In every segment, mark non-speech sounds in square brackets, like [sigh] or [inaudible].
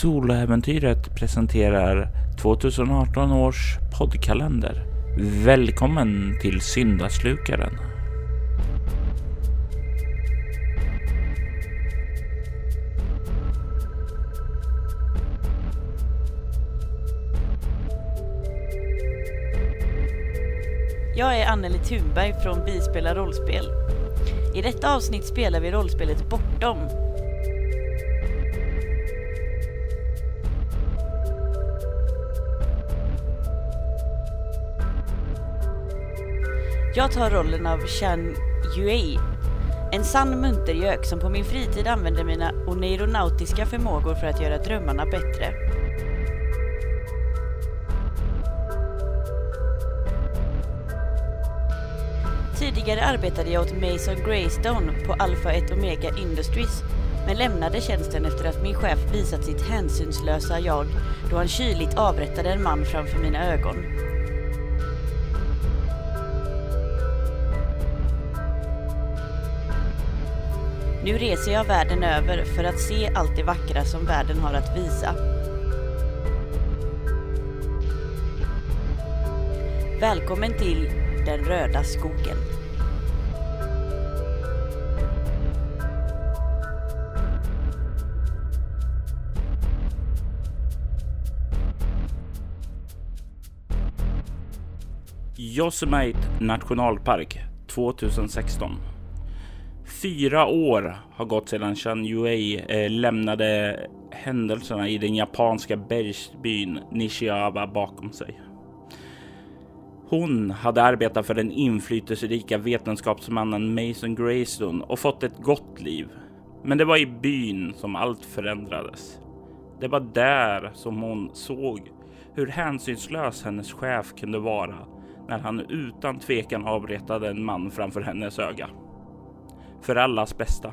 Soloäventyret presenterar 2018 års poddkalender. Välkommen till Syndaslukaren. Jag är Anneli Thunberg från Bispela rollspel. I detta avsnitt spelar vi rollspelet Bortom. Jag tar rollen av Chan Yue, en sann muntergök som på min fritid använder mina oneironautiska förmågor för att göra drömmarna bättre. Tidigare arbetade jag åt Mason Greystone på Alpha 1 Omega Industries men lämnade tjänsten efter att min chef visat sitt hänsynslösa jag då han kyligt avrättade en man framför mina ögon. Nu reser jag världen över för att se allt det vackra som världen har att visa. Välkommen till Den röda skogen. Yosemite nationalpark 2016. Fyra år har gått sedan Chan Yuei eh, lämnade händelserna i den japanska bergsbyn Nishiaba bakom sig. Hon hade arbetat för den inflytelserika vetenskapsmannen Mason Greystone och fått ett gott liv. Men det var i byn som allt förändrades. Det var där som hon såg hur hänsynslös hennes chef kunde vara när han utan tvekan avrättade en man framför hennes öga. För allas bästa.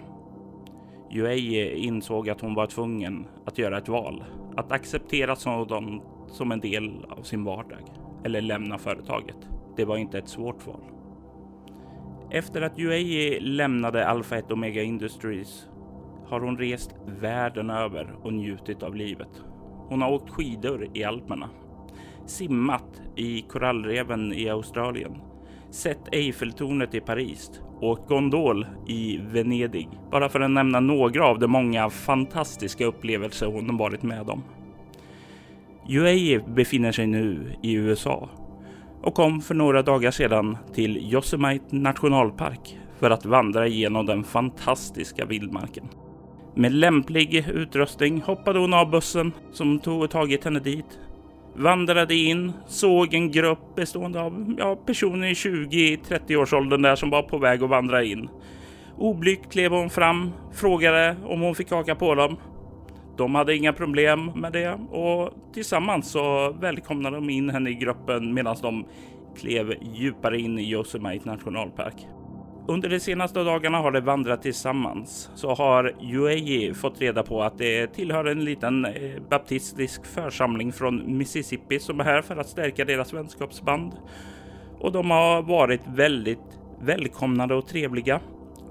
Yuei insåg att hon var tvungen att göra ett val. Att acceptera sådant som en del av sin vardag. Eller lämna företaget. Det var inte ett svårt val. Efter att Yuei lämnade Alpha 1 Omega Industries har hon rest världen över och njutit av livet. Hon har åkt skidor i Alperna simmat i korallreven i Australien, sett Eiffeltornet i Paris, och gondol i Venedig, bara för att nämna några av de många fantastiska upplevelser hon varit med om. Yuei befinner sig nu i USA och kom för några dagar sedan till Yosemite nationalpark för att vandra genom den fantastiska vildmarken. Med lämplig utrustning hoppade hon av bussen som tog tagit henne dit vandrade in, såg en grupp bestående av ja, personer i 20-30-årsåldern där som var på väg att vandra in. Oblygt klev hon fram, frågade om hon fick haka på dem. De hade inga problem med det och tillsammans så välkomnade de in henne i gruppen medan de klev djupare in i Yosemite nationalpark. Under de senaste dagarna har de vandrat tillsammans så har Yuei fått reda på att det tillhör en liten eh, baptistisk församling från Mississippi som är här för att stärka deras vänskapsband. Och de har varit väldigt välkomnande och trevliga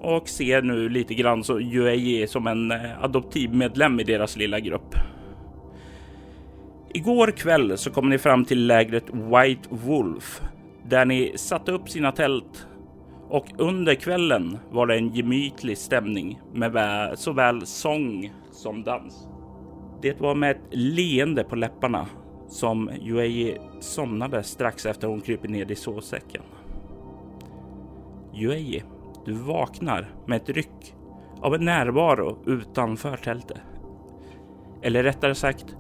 och ser nu lite grann så Yuei som en eh, adoptivmedlem i deras lilla grupp. Igår kväll så kom ni fram till lägret White Wolf där ni satte upp sina tält och under kvällen var det en gemytlig stämning med såväl sång som dans. Det var med ett leende på läpparna som Yuei somnade strax efter hon krupit ner i sovsäcken. Yuei, du vaknar med ett ryck av en närvaro utanför tältet. Eller rättare sagt,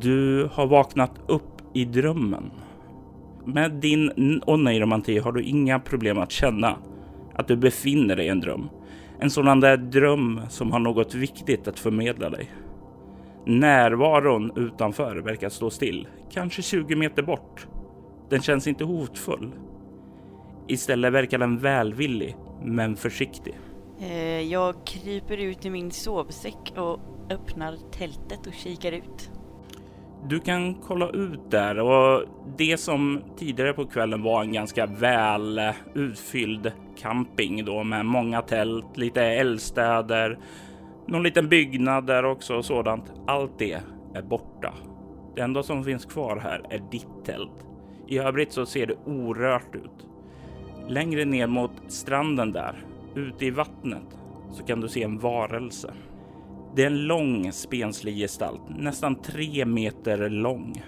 du har vaknat upp i drömmen. Med din oneiromanti har du inga problem att känna att du befinner dig i en dröm. En sådan där dröm som har något viktigt att förmedla dig. Närvaron utanför verkar stå still, kanske 20 meter bort. Den känns inte hotfull. Istället verkar den välvillig, men försiktig. Eh, jag kryper ut i min sovsäck och öppnar tältet och kikar ut. Du kan kolla ut där och det som tidigare på kvällen var en ganska väl utfylld camping då med många tält, lite eldstäder, Någon liten byggnad där också och sådant. Allt det är borta. Det enda som finns kvar här är ditt tält. I övrigt så ser det orört ut. Längre ner mot stranden där, ute i vattnet, så kan du se en varelse. Det är en lång spenslig gestalt, nästan tre meter lång.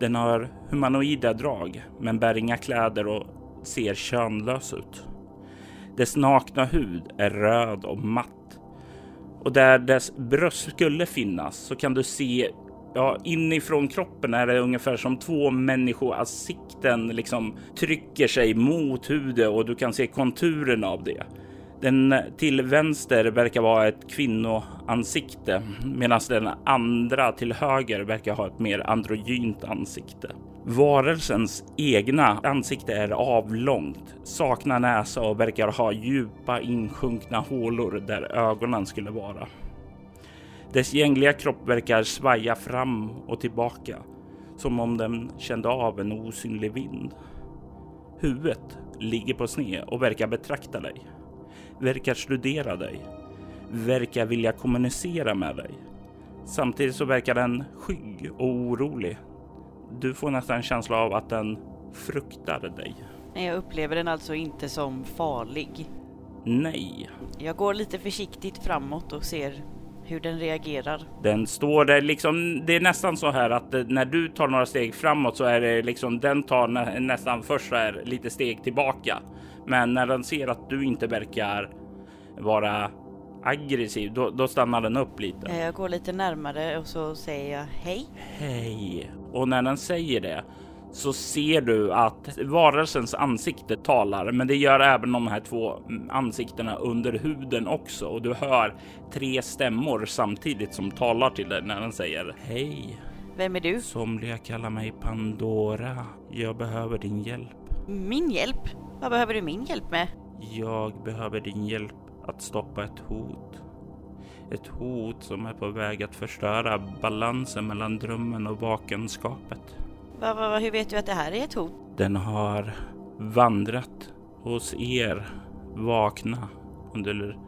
Den har humanoida drag, men bär inga kläder och ser könlös ut. Dess nakna hud är röd och matt. Och där dess bröst skulle finnas så kan du se Ja, inifrån kroppen är det ungefär som två människoansikten liksom trycker sig mot huden och du kan se konturen av det. Den till vänster verkar vara ett kvinnoansikte medan den andra till höger verkar ha ett mer androgynt ansikte. Varelsens egna ansikte är avlångt, saknar näsa och verkar ha djupa insjunkna hålor där ögonen skulle vara. Dess gängliga kropp verkar svaja fram och tillbaka som om den kände av en osynlig vind. Huvudet ligger på sned och verkar betrakta dig verkar studera dig, verkar vilja kommunicera med dig. Samtidigt så verkar den skygg och orolig. Du får nästan en känsla av att den fruktar dig. Jag upplever den alltså inte som farlig. Nej. Jag går lite försiktigt framåt och ser hur den reagerar. Den står där liksom. Det är nästan så här att när du tar några steg framåt så är det liksom den tar nä nästan först så här lite steg tillbaka men när den ser att du inte verkar vara aggressiv, då, då stannar den upp lite. Jag går lite närmare och så säger jag hej. Hej. Och när den säger det så ser du att varelsens ansikte talar, men det gör även de här två ansiktena under huden också. Och du hör tre stämmor samtidigt som talar till dig när den säger hej. Vem är du? Somliga kallar mig Pandora. Jag behöver din hjälp. Min hjälp? Vad behöver du min hjälp med? Jag behöver din hjälp att stoppa ett hot. Ett hot som är på väg att förstöra balansen mellan drömmen och vakenskapet. Va, va, va, hur vet du att det här är ett hot? Den har vandrat hos er vakna under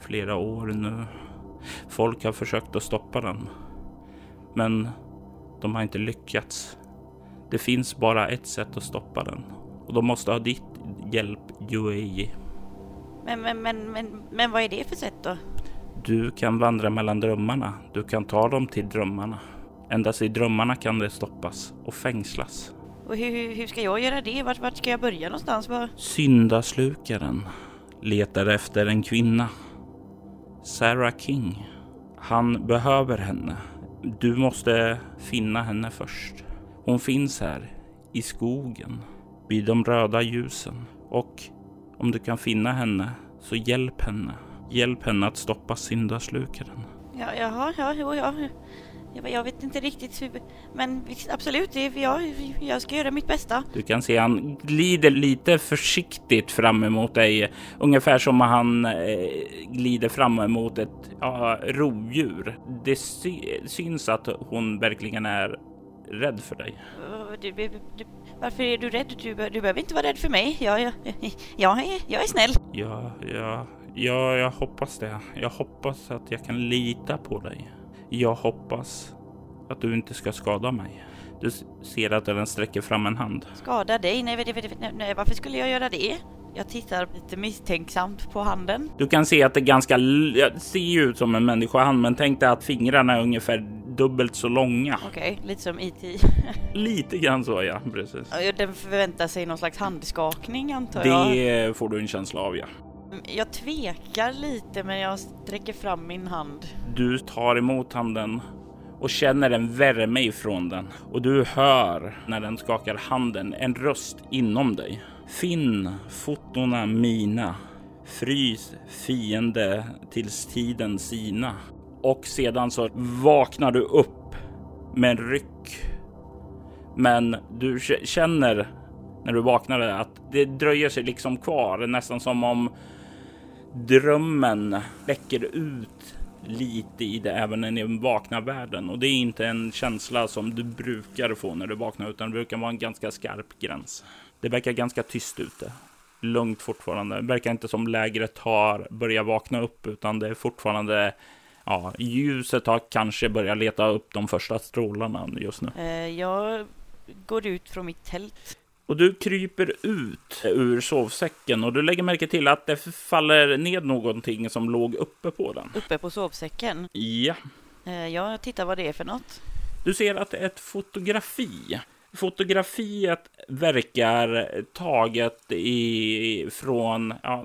flera år nu. Folk har försökt att stoppa den, men de har inte lyckats. Det finns bara ett sätt att stoppa den och de måste ha ditt hjälp, Yuei. Men, men, men, men, men vad är det för sätt då? Du kan vandra mellan drömmarna. Du kan ta dem till drömmarna. Endast i drömmarna kan det stoppas och fängslas. Och hur, hur ska jag göra det? Vart, vart ska jag börja någonstans? Var? Syndaslukaren letar efter en kvinna. Sarah King. Han behöver henne. Du måste finna henne först. Hon finns här i skogen vid de röda ljusen. Och om du kan finna henne, så hjälp henne. Hjälp henne att stoppa syndaslukaren. Ja, jaha, ja, jo, ja. Jag, jag vet inte riktigt hur, men absolut, det, jag, jag ska göra mitt bästa. Du kan se han glider lite försiktigt fram emot dig, ungefär som han eh, glider fram emot ett ja, rovdjur. Det sy syns att hon verkligen är rädd för dig. Du, du, du, varför är du rädd? Du, du behöver inte vara rädd för mig. Jag, jag, [laughs] jag, är, jag är snäll. Ja, ja, ja, jag hoppas det. Jag hoppas att jag kan lita på dig. Jag hoppas att du inte ska skada mig. Du ser att den sträcker fram en hand. Skada dig? Nej, nej, nej, varför skulle jag göra det? Jag tittar lite misstänksamt på handen. Du kan se att det ganska ser ut som en människohand, men tänk dig att fingrarna är ungefär dubbelt så långa. Okej, okay, lite som IT. E [laughs] lite grann så ja, precis. Den förväntar sig någon slags handskakning antar det jag. Det får du en känsla av ja. Jag tvekar lite men jag sträcker fram min hand. Du tar emot handen och känner en värme ifrån den och du hör när den skakar handen en röst inom dig. Finn fotona mina. Frys fiende tills tiden sina. Och sedan så vaknar du upp med en ryck. Men du känner när du vaknar att det dröjer sig liksom kvar, nästan som om drömmen läcker ut lite i det även i den vakna världen. Och det är inte en känsla som du brukar få när du vaknar, utan det brukar vara en ganska skarp gräns. Det verkar ganska tyst ute. lugnt fortfarande. Det verkar inte som lägret har börjat vakna upp, utan det är fortfarande Ja, ljuset har kanske börjat leta upp de första strålarna just nu. Eh, jag går ut från mitt tält. Och du kryper ut ur sovsäcken och du lägger märke till att det faller ned någonting som låg uppe på den. Uppe på sovsäcken? Ja. Eh, jag tittar vad det är för något. Du ser att det är ett fotografi. Fotografiet verkar taget ifrån, ja,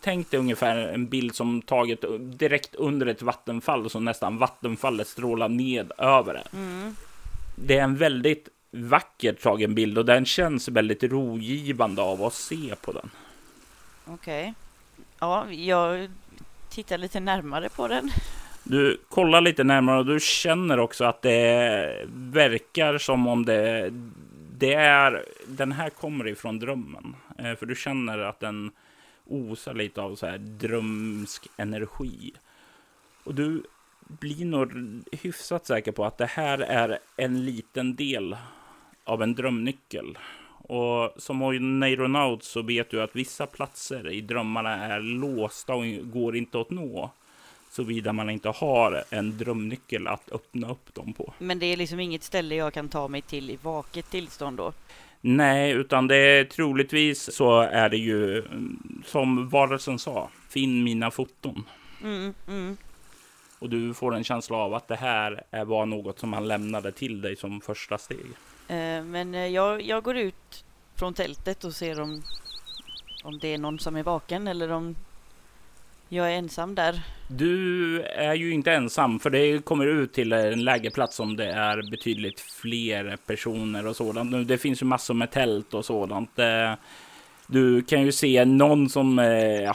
tänk dig ungefär en bild som taget direkt under ett vattenfall, så nästan vattenfallet strålar ned över det. Mm. Det är en väldigt vackert tagen bild och den känns väldigt rogivande av att se på den. Okej. Okay. Ja, jag tittar lite närmare på den. Du kollar lite närmare och du känner också att det verkar som om det, det är, den här kommer ifrån drömmen. Eh, för du känner att den osar lite av så här drömsk energi. Och du blir nog hyfsat säker på att det här är en liten del av en drömnyckel. Och som neuronaut så vet du att vissa platser i drömmarna är låsta och går inte att nå. Såvida man inte har en drömnyckel att öppna upp dem på. Men det är liksom inget ställe jag kan ta mig till i vaket tillstånd då? Nej, utan det är troligtvis så är det ju som varelsen sa. Finn mina foton. Mm, mm. Och du får en känsla av att det här var något som han lämnade till dig som första steg. Eh, men eh, jag, jag går ut från tältet och ser om, om det är någon som är vaken eller om jag är ensam där. Du är ju inte ensam, för det kommer ut till en lägerplats som det är betydligt fler personer och sådant. Det finns ju massor med tält och sådant. Eh, du kan ju se någon som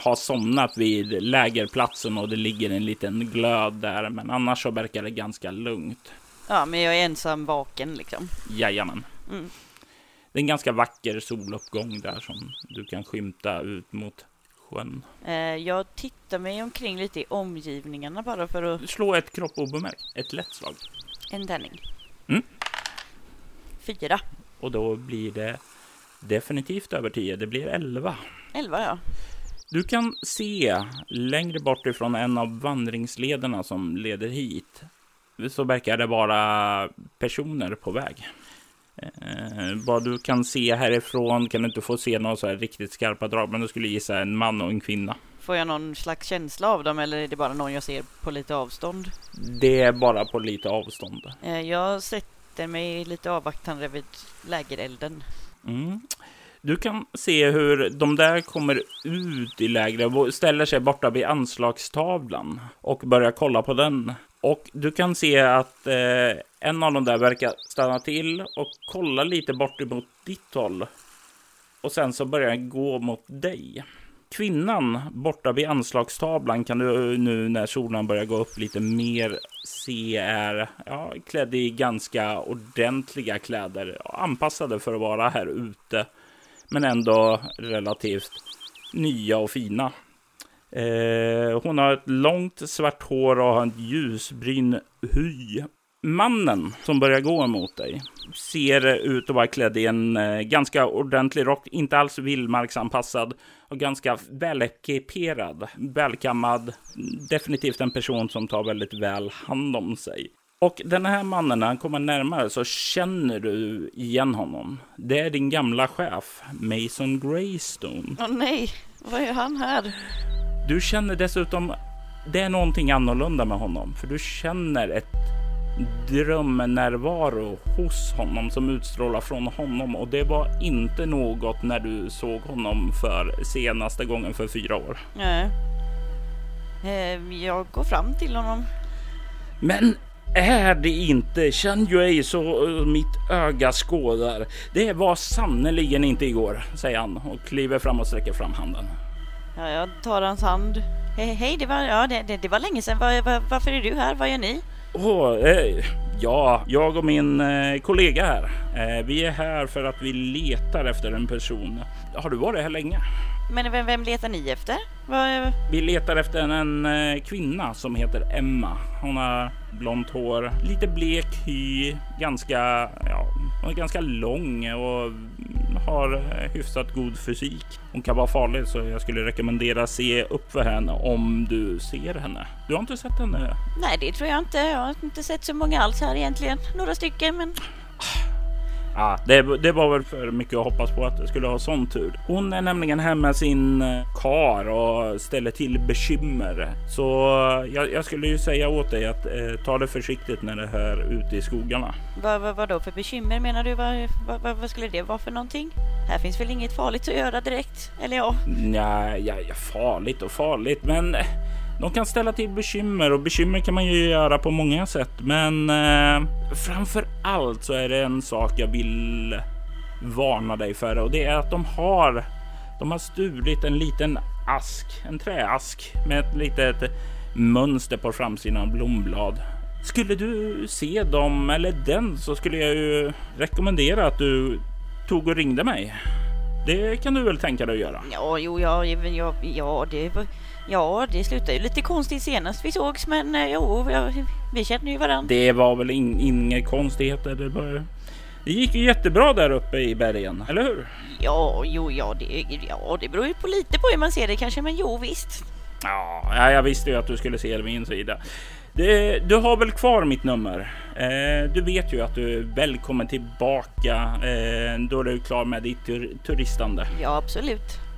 har somnat vid lägerplatsen och det ligger en liten glöd där, men annars så verkar det ganska lugnt. Ja, men jag är ensam vaken liksom. Jajamän. Mm. Det är en ganska vacker soluppgång där som du kan skymta ut mot sjön. Eh, jag tittar mig omkring lite i omgivningarna bara för att... Slå ett kropp obemärkt. Ett lätt slag. En tärning. Mm. Fyra. Och då blir det definitivt över tio. Det blir elva. Elva, ja. Du kan se längre bort ifrån en av vandringslederna som leder hit så verkar det vara personer på väg. Eh, vad du kan se härifrån kan du inte få se några så här riktigt skarpa drag, men du skulle gissa en man och en kvinna. Får jag någon slags känsla av dem eller är det bara någon jag ser på lite avstånd? Det är bara på lite avstånd. Eh, jag sätter mig lite avvaktande vid lägerelden. Mm. Du kan se hur de där kommer ut i lägret och ställer sig borta vid anslagstavlan och börjar kolla på den. Och du kan se att eh, en av dem där verkar stanna till och kolla lite bort emot ditt håll. Och sen så börjar den gå mot dig. Kvinnan borta vid anslagstavlan kan du nu när solen börjar gå upp lite mer se är ja, klädd i ganska ordentliga kläder. Anpassade för att vara här ute. Men ändå relativt nya och fina. Eh, hon har ett långt svart hår och har en ljusbryn hy. Mannen som börjar gå mot dig ser ut att vara klädd i en eh, ganska ordentlig rock, inte alls vildmarksanpassad och ganska välekiperad, välkammad. Definitivt en person som tar väldigt väl hand om sig. Och den här mannen, när han kommer närmare så känner du igen honom. Det är din gamla chef, Mason Greystone. Åh oh, nej, vad är han här? Du känner dessutom, det är någonting annorlunda med honom, för du känner ett drömnärvaro hos honom som utstrålar från honom och det var inte något när du såg honom för senaste gången för fyra år. Nej. Eh, jag går fram till honom. Men är det inte, känn ju ej så mitt öga skådar. Det var sannerligen inte igår, säger han och kliver fram och sträcker fram handen. Ja, jag tar hans hand. Hej, hej det, var, ja, det, det, det var länge sedan. Var, var, varför är du här? Vad gör ni? Oh, eh, ja, jag och min eh, kollega här. Eh, vi är här för att vi letar efter en person. Har du varit här länge? Men vem, vem letar ni efter? Var... Vi letar efter en, en eh, kvinna som heter Emma. Hon har blont hår, lite blek hy, ganska, ja, hon är ganska lång och har eh, hyfsat god fysik. Hon kan vara farlig så jag skulle rekommendera se upp för henne om du ser henne. Du har inte sett henne? Nej, det tror jag inte. Jag har inte sett så många alls här egentligen. Några stycken, men Ja, det, det, var väl för mycket att hoppas på att det skulle ha sån tur. Hon är nämligen hemma med sin eh, kar och ställer till bekymmer. Så jag, jag skulle ju säga åt dig att eh, ta det försiktigt när det är ute i skogarna. Vad, vad, vad då för bekymmer menar du? Vad, vad, vad, skulle det vara för någonting? Här finns väl inget farligt att göra direkt? Eller ja? Nej, ja, ja, farligt och farligt, men de kan ställa till bekymmer och bekymmer kan man ju göra på många sätt. Men eh, framför allt så är det en sak jag vill varna dig för och det är att de har. De har stulit en liten ask, en träask med ett litet mönster på framsidan av blomblad. Skulle du se dem eller den så skulle jag ju rekommendera att du tog och ringde mig. Det kan du väl tänka dig att göra? Ja, jo, ja, ja, ja, det Ja, det slutade ju lite konstigt senast vi sågs, men eh, jo, vi känner ju varandra. Det var väl in, inga konstigheter. Det, bara, det gick ju jättebra där uppe i bergen, eller hur? Ja, jo, ja, det, ja, det beror ju på lite på hur man ser det kanske, men jo, visst. Ja, jag visste ju att du skulle se det min sida. Det, du har väl kvar mitt nummer? Eh, du vet ju att du är välkommen tillbaka eh, då du är klar med ditt tur turistande. Ja, absolut.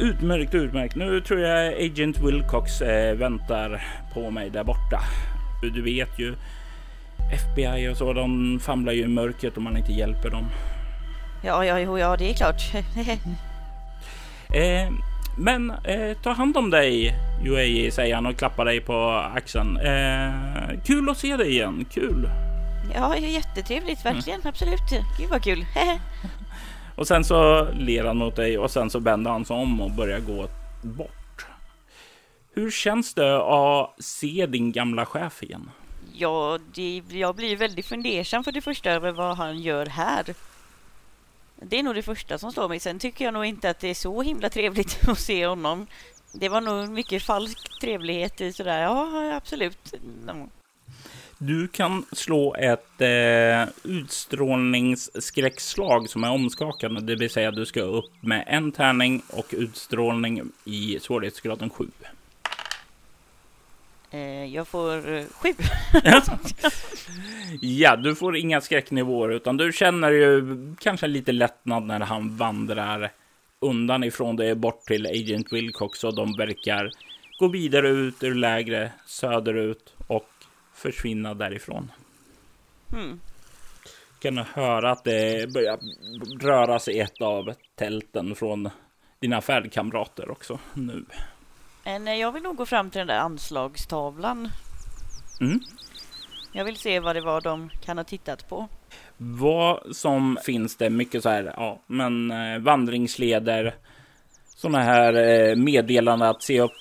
Utmärkt, utmärkt. Nu tror jag Agent Wilcox eh, väntar på mig där borta. Du vet ju FBI och så, de famlar ju i mörkret om man inte hjälper dem. Ja, ja, jo, ja, det är klart. [laughs] eh, men eh, ta hand om dig, UAE, säger han och klappar dig på axeln. Eh, kul att se dig igen, kul. Ja, jättetrevligt, verkligen, mm. absolut. Gud vad kul. [laughs] Och sen så ler han mot dig och sen så vänder han sig om och börjar gå bort. Hur känns det att se din gamla chef igen? Ja, det, jag blir väldigt fundersam för det första över vad han gör här. Det är nog det första som slår mig. Sen tycker jag nog inte att det är så himla trevligt [laughs] att se honom. Det var nog mycket falsk trevlighet i sådär. Ja, absolut. Du kan slå ett eh, utstrålningsskräckslag som är omskakande, det vill säga att du ska upp med en tärning och utstrålning i svårighetsgraden 7. Eh, jag får eh, 7. [laughs] ja, du får inga skräcknivåer, utan du känner ju kanske lite lättnad när han vandrar undan ifrån dig bort till Agent Wilcox och de verkar gå vidare ut ur lägre söderut försvinna därifrån. Mm. Kan du höra att det börjar röra sig i ett av tälten från dina färdkamrater också nu. Eh, nej, jag vill nog gå fram till den där anslagstavlan. Mm. Jag vill se vad det var de kan ha tittat på. Vad som finns det mycket så här, ja, men eh, vandringsleder, sådana här eh, meddelanden att se upp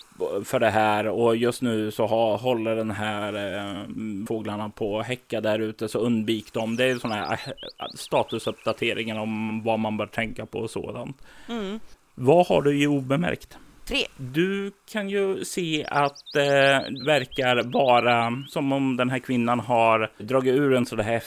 för det här och just nu så har, håller den här eh, fåglarna på att häcka där ute så undvik dem. Det är sådana här eh, statusuppdateringar om vad man bör tänka på och sådant. Mm. Vad har du i obemärkt? Tre. Du kan ju se att det eh, verkar vara som om den här kvinnan har dragit ur en sån här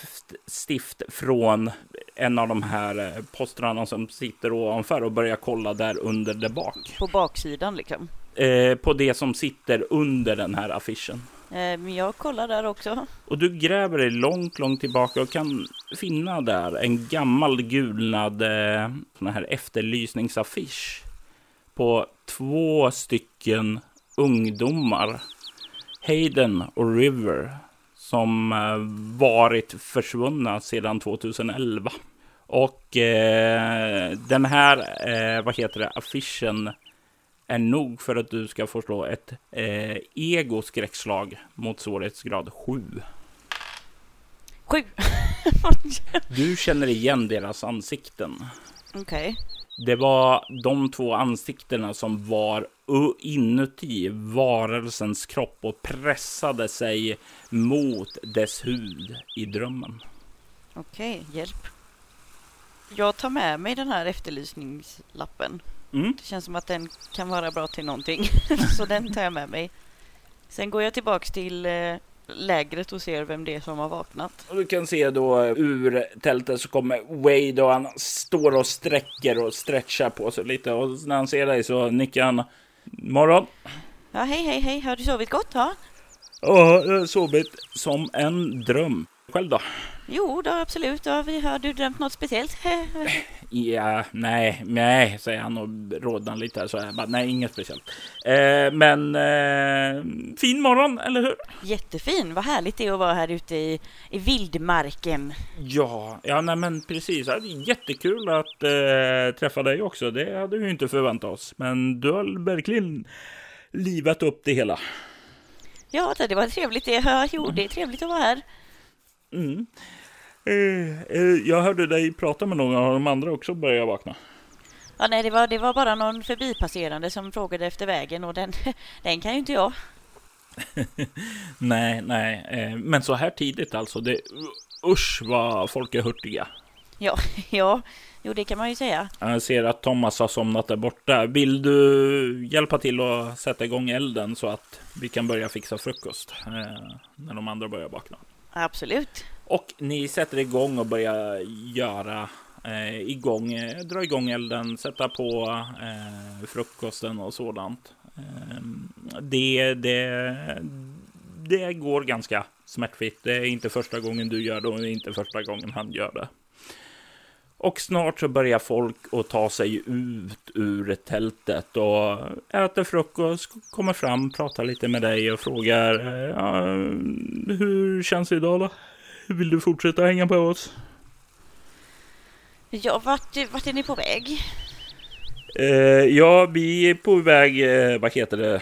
stift från en av de här eh, postrarna som sitter ovanför och börjar kolla där under där bak. På baksidan liksom? Eh, på det som sitter under den här affischen. Eh, jag kollar där också. Och du gräver dig långt, långt tillbaka och kan finna där en gammal gulnad eh, sån här efterlysningsaffisch på två stycken ungdomar, Hayden och River, som eh, varit försvunna sedan 2011. Och eh, den här, eh, vad heter det, affischen är nog för att du ska få slå ett eh, ego-skräckslag mot svårighetsgrad 7. 7. [laughs] du känner igen deras ansikten. Okej. Okay. Det var de två ansiktena som var inuti varelsens kropp och pressade sig mot dess hud i drömmen. Okej, hjälp. Jag tar med mig den här efterlysningslappen. Mm. Det känns som att den kan vara bra till någonting. [laughs] så den tar jag med mig. Sen går jag tillbaks till eh, lägret och ser vem det är som har vaknat. Och du kan se då ur tältet så kommer Wade och han står och sträcker och stretchar på sig lite. Och när han ser dig så nickar han. Morgon! Ja, hej, hej, hej. Har du sovit gott? Ja, Ja, jag har sovit som en dröm. Själv då? Jo, då, absolut. Vi har du drömt något speciellt? [laughs] Ja, nej, nej, säger han och rodnar lite här. Så jag bara, nej, inget speciellt. Eh, men eh, fin morgon, eller hur? Jättefin. Vad härligt det är att vara här ute i, i vildmarken. Ja, ja, nej, men precis. Ja, det är jättekul att eh, träffa dig också. Det hade vi inte förväntat oss. Men du har verkligen livat upp det hela. Ja, det var trevligt det. Jo, det är trevligt att vara här. Mm. Eh, eh, jag hörde dig prata med någon av de andra också börja vakna. Ja, nej, det var, det var bara någon förbipasserande som frågade efter vägen och den, [laughs] den kan ju inte jag. [laughs] Nej, nej, eh, men så här tidigt alltså. Det, usch vad folk är hurtiga. Ja, [laughs] ja, jo, det kan man ju säga. Jag ser att Thomas har somnat där borta. Vill du hjälpa till att sätta igång elden så att vi kan börja fixa frukost eh, när de andra börjar vakna? Absolut. Och ni sätter igång och börjar göra eh, igång, eh, dra igång elden, sätta på eh, frukosten och sådant. Eh, det, det, det går ganska smärtfritt. Det är inte första gången du gör det och det är inte första gången han gör det. Och snart så börjar folk att ta sig ut ur tältet och äter frukost, kommer fram, pratar lite med dig och frågar eh, ja, hur känns det idag då? Vill du fortsätta hänga på oss? Ja, vart, vart är ni på väg? Eh, ja, vi är på väg, eh, vad heter det,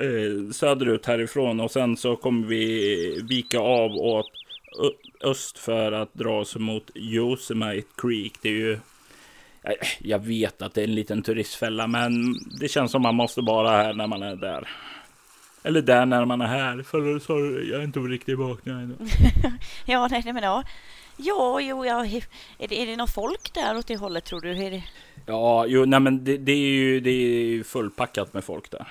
eh, söderut härifrån och sen så kommer vi vika av åt öst för att dra oss mot Yosemite Creek. Det är ju, jag- vet att det är en liten turistfälla, men det känns som man måste vara här när man är där. Eller där när man är här, för sorry, jag är inte riktigt vaken ännu. [laughs] Ja, nej, nej men ja. Ja, jo, ja. Är det, är det något folk där åt det hållet tror du? Är det... Ja, jo, nej men det, det är ju det är ju fullpackat med folk där.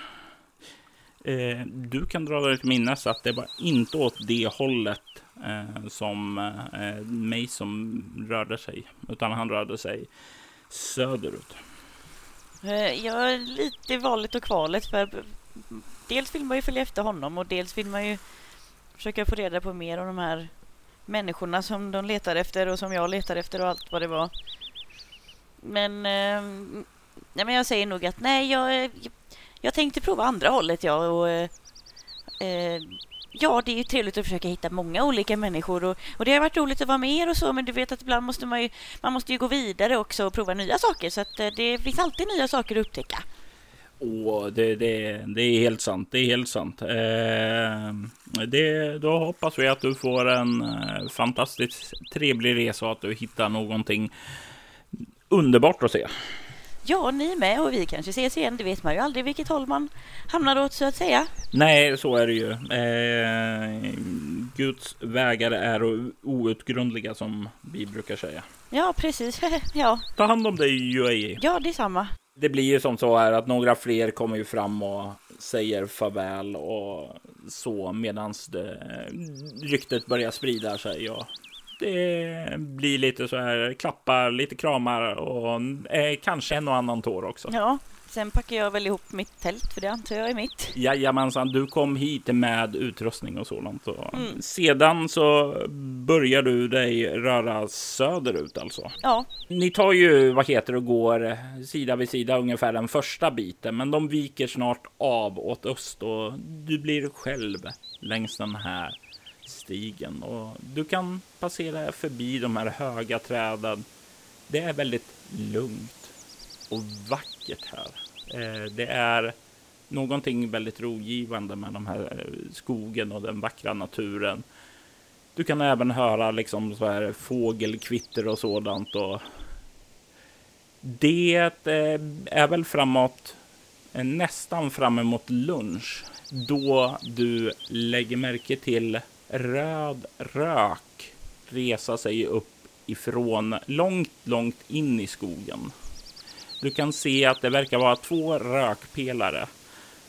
Eh, du kan dra dig till minnes att det var inte åt det hållet Eh, som eh, mig som rörde sig, utan han rörde sig söderut. Eh, jag är lite i valet och kvalet för dels vill man ju följa efter honom och dels vill man ju försöka få reda på mer om de här människorna som de letar efter och som jag letar efter och allt vad det var. Men, eh, ja, men jag säger nog att nej, jag, jag, jag tänkte prova andra hållet jag och eh, eh Ja, det är ju trevligt att försöka hitta många olika människor och, och det har varit roligt att vara med er och så, men du vet att ibland måste man ju, man måste ju gå vidare också och prova nya saker så att eh, det finns alltid nya saker att upptäcka. Åh, det, det, det är helt sant. Det är helt sant. Eh, det, då hoppas vi att du får en eh, fantastiskt trevlig resa och att du hittar någonting underbart att se. Ja, ni med och vi kanske ses igen. Det vet man ju aldrig vilket håll man hamnar åt så att säga. Nej, så är det ju. Eh, Guds vägar är outgrundliga som vi brukar säga. Ja, precis. [laughs] ja, Ta hand om dig UAE. ja, det är samma. Det blir ju som så här att några fler kommer ju fram och säger farväl och så medans det, ryktet börjar sprida sig. Och det blir lite så här klappar, lite kramar och eh, kanske en och annan tår också. Ja, sen packar jag väl ihop mitt tält för det antar jag är mitt. Jajamensan, du kom hit med utrustning och sådant. Och Mm. Sedan så börjar du dig röra söderut alltså. Ja, Ni tar ju, vad heter det, och går sida vid sida ungefär den första biten. Men de viker snart av åt öst och du blir själv längs den här stigen. Och du kan passera förbi de här höga träden. Det är väldigt lugnt och vackert här. Eh, det är någonting väldigt rogivande med de här eh, skogen och den vackra naturen. Du kan även höra liksom så här fågelkvitter och sådant. Och det eh, är väl framåt, nästan fram emot lunch, då du lägger märke till röd rök resa sig upp ifrån långt, långt in i skogen. Du kan se att det verkar vara två rökpelare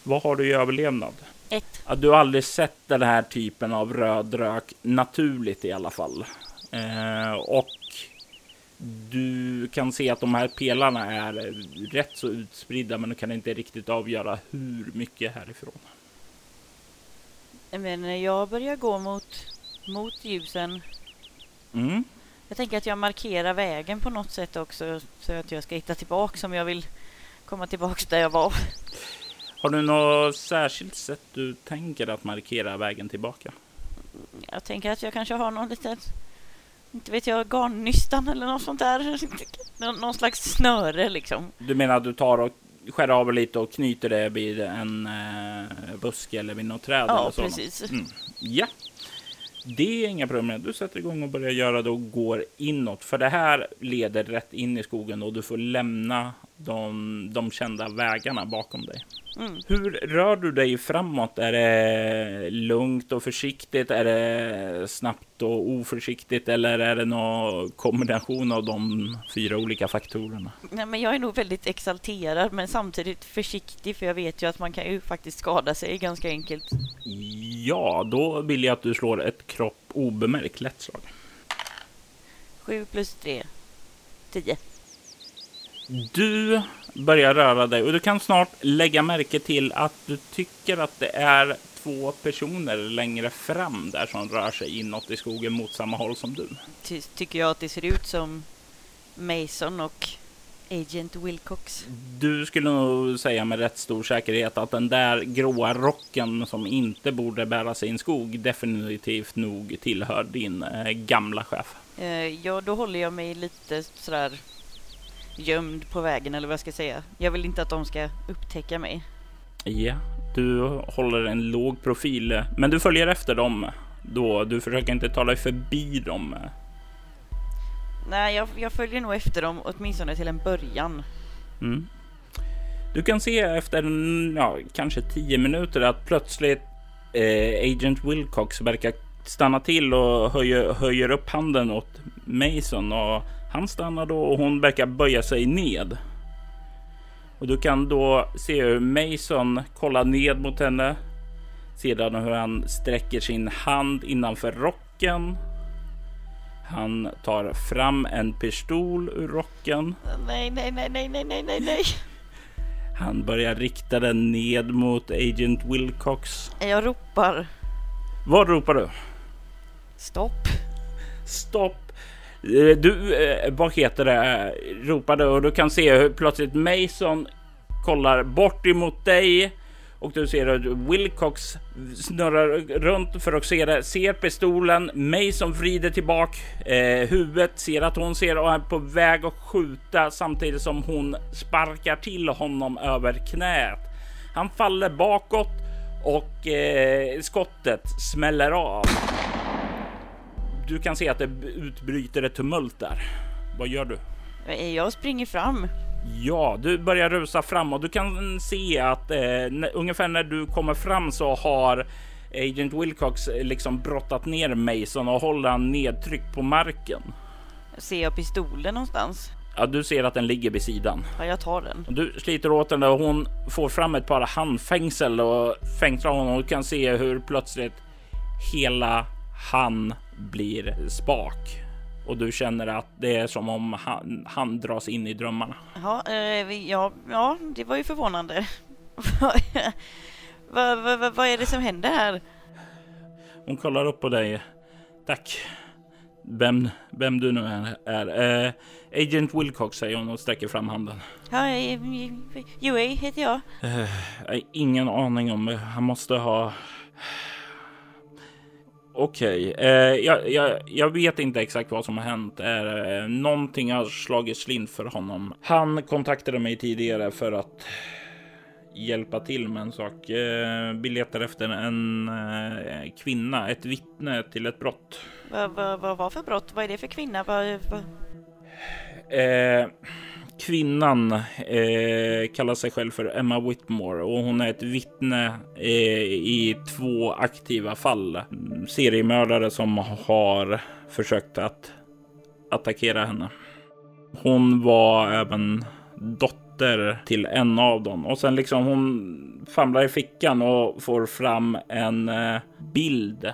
Vad har du i överlevnad? Ett. Ja, du aldrig sett den här typen av röd rök naturligt i alla fall. Eh, och du kan se att de här pelarna är rätt så utspridda, men du kan inte riktigt avgöra hur mycket härifrån. Men jag börjar gå mot, mot ljusen. Mm. Jag tänker att jag markerar vägen på något sätt också så att jag ska hitta tillbaka om jag vill komma tillbaka där jag var. Har du något särskilt sätt du tänker att markera vägen tillbaka? Jag tänker att jag kanske har någon liten, inte vet jag, garnnystan eller något sånt där. Nå- [laughs] någon slags snöre liksom. Du menar att du tar och skär av lite och knyter det vid en eh, buske eller vid något träd? Ja, eller precis. Mm. Ja, det är inga problem. Du sätter igång och börjar göra det och går inåt. För det här leder rätt in i skogen och du får lämna de, de kända vägarna bakom dig. Mm. Hur rör du dig framåt? Är det lugnt och försiktigt? Är det snabbt och oförsiktigt? Eller är det någon kombination av de fyra olika faktorerna? Nej, men jag är nog väldigt exalterad men samtidigt försiktig för jag vet ju att man kan ju faktiskt skada sig ganska enkelt. Ja, då vill jag att du slår ett kropp obemärkt lätt slag. 7 plus 3. 10. Du börjar röra dig och du kan snart lägga märke till att du tycker att det är två personer längre fram där som rör sig inåt i skogen mot samma håll som du. Ty tycker jag att det ser ut som Mason och Agent Wilcox. Du skulle nog säga med rätt stor säkerhet att den där gråa rocken som inte borde bära sig i en skog definitivt nog tillhör din eh, gamla chef. Eh, ja, då håller jag mig lite sådär gömd på vägen eller vad jag ska säga. Jag vill inte att de ska upptäcka mig. Ja, du håller en låg profil, men du följer efter dem då. Du försöker inte ta dig förbi dem. Nej, jag, jag följer nog efter dem åtminstone till en början. Mm. Du kan se efter en, ja, kanske tio minuter att plötsligt eh, Agent Wilcox verkar stanna till och höjer, höjer upp handen åt Mason och han stannar då och hon verkar böja sig ned. Och du kan då se hur Mason kollar ned mot henne. Sedan hur han sträcker sin hand innanför rocken. Han tar fram en pistol ur rocken. Nej, nej, nej, nej, nej, nej, nej, nej. [laughs] Han börjar rikta den ned mot Agent Wilcox. Jag ropar Vad ropar du? stopp. Stopp! Eh, du, eh, vad heter det, eh, ropade och du kan se hur plötsligt Mason kollar bort emot dig och du ser hur Wilcox snurrar runt för att se det, ser pistolen. Mason vrider tillbaka eh, huvudet, ser att hon ser och är på väg att skjuta samtidigt som hon sparkar till honom över knät. Han faller bakåt och eh, skottet smäller av. Du kan se att det utbryter ett tumult där. Vad gör du? Jag springer fram. Ja, du börjar rusa fram och du kan se att eh, ungefär när du kommer fram så har Agent Wilcox eh, liksom brottat ner Mason och håller han nedtryckt på marken. Ser jag pistolen någonstans? Ja, du ser att den ligger vid sidan. Ja, jag tar den. Du sliter åt den och hon får fram ett par handfängsel och fängslar honom och du kan se hur plötsligt hela han blir spak. Och du känner att det är som om han, han dras in i drömmarna. Ja, eh, ja, ja, det var ju förvånande. [laughs] Vad vad- vad- vad är det som händer här? Hon kollar upp på dig. Tack. Vem, vem du nu är. är. Eh, Agent Wilcox säger hon och sträcker fram handen. Ja, eh, UA heter jag. Eh, ingen aning om. Han måste ha... Okej, eh, jag, jag, jag vet inte exakt vad som har hänt. Eh, någonting har slagit slint för honom. Han kontaktade mig tidigare för att hjälpa till med en sak. Eh, vi letar efter en eh, kvinna, ett vittne till ett brott. Vad vad- vad var för brott? Vad är det för kvinna? Vad, vad... Eh, kvinnan eh, kallar sig själv för Emma Whitmore och hon är ett vittne eh, i två aktiva fall. Seriemördare som har försökt att attackera henne. Hon var även dotter till en av dem och sen liksom hon famlar i fickan och får fram en eh, bild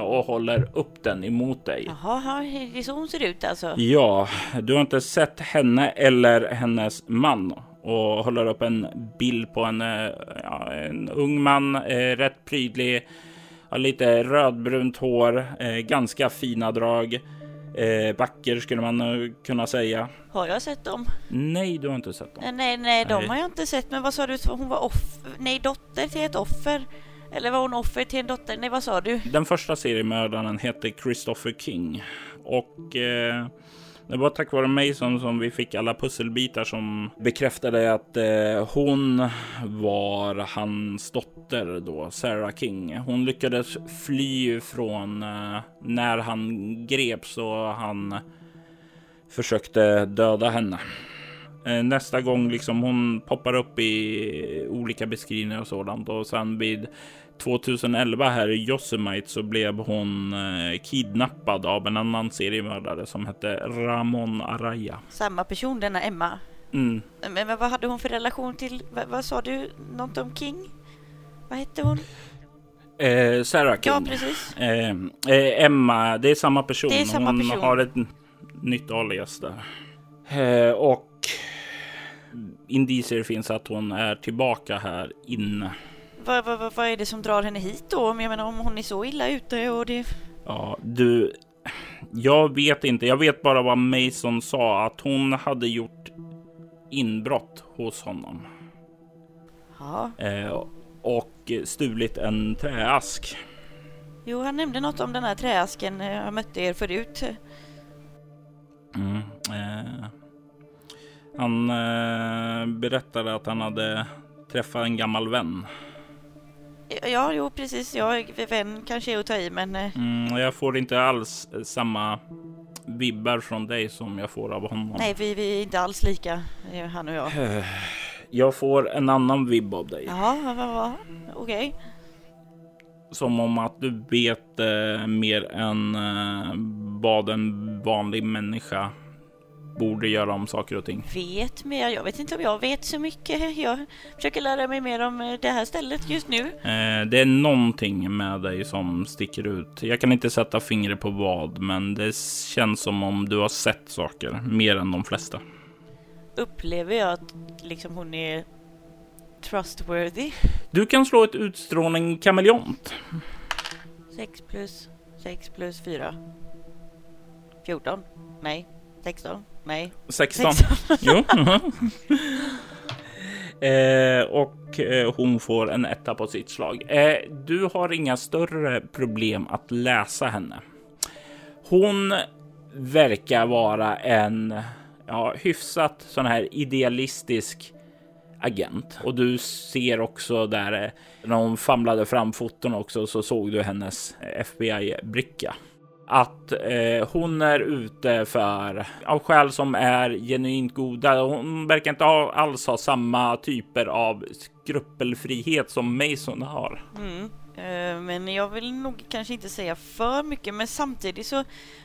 och håller upp den emot dig. Jaha, det är så hon ser ut alltså? Ja, du har inte sett henne eller hennes man och håller upp en bild på en, eh, ja, en ung man, eh, rätt prydlig, har lite rödbrunt hår, eh, ganska fina drag. Eh, backer skulle man eh, kunna säga. Har jag sett dem? Nej, du har inte sett dem. Nej, nej, nej, de har jag inte sett. Men vad sa du? Hon var offer? Nej, dotter till ett offer. Eller var hon offer till en dotter? Nej, vad sa du? Den första seriemördaren hette Christopher King och eh, det var tack vare Mason som vi fick alla pusselbitar som bekräftade att eh, hon var hans dotter då, Sarah King. Hon lyckades fly från eh, när han greps och han försökte döda henne. Eh, nästa gång liksom hon poppar upp i olika beskrivningar och sådant och sen vid 2011 här i Yosemite så blev hon eh, kidnappad av en annan seriemördare som hette Ramon Araya. Samma person, denna Emma. Mm. Men, men vad hade hon för relation till, vad, vad sa du, något om King? Vad hette hon? Eh, Sarah King. Ja, precis. Eh, eh, Emma, det är samma person. Det är samma hon person. har ett nytt alias där. Eh, och indicier finns att hon är tillbaka här inne. Vad, vad, vad, vad är det som drar henne hit då? Om jag menar om hon är så illa ute och det... Ja, du. Jag vet inte. Jag vet bara vad Mason sa att hon hade gjort inbrott hos honom Ja, eh, och stulit en träask. jo han nämnde något om den här träasken. eh, Jag mötte er förut. Mm, eh, han eh, berättade att han hade träffat en gammal vän. Ja, jo precis. Ja, vän kanske är att ta i men... eh, Mm, jag får inte alls eh, samma vibbar från dig som jag får av honom. Nej, vi, vi är inte alls lika, eh, han och jag. [sighs] Jag får en annan vibb av dig. Jaha, vad, vad? Okej. Som om att du vet eh, mer än eh, vad en vanlig människa borde göra om saker och ting. Vet mer? Jag vet inte om jag vet så mycket. Jag försöker lära mig mer om eh, det här stället just nu. Eh, det är någonting med dig som sticker ut. Jag kan inte sätta fingret på vad, men det känns som om du har sett saker mer än de flesta. Upplever jag att liksom hon är trustworthy? Du kan slå ett utstrålning kameleont. 6 plus 6 plus 4. 14? Nej. 16? Nej. 16. 16. Jo. [laughs] eh, och eh, hon får en etta på sitt slag. Eh, du har inga större problem att läsa henne. Hon verkar vara en ja, hyfsat sån här idealistisk agent. Och du ser också där eh, när hon famlade fram foton också så såg du hennes FBI-bricka att eh, hon är ute för av skäl som är genuint goda. Hon verkar inte ha, alls ha samma typer av skrupelfrihet som Mason har. Mm. Eh, Men jag vill nog kanske inte säga för mycket men samtidigt så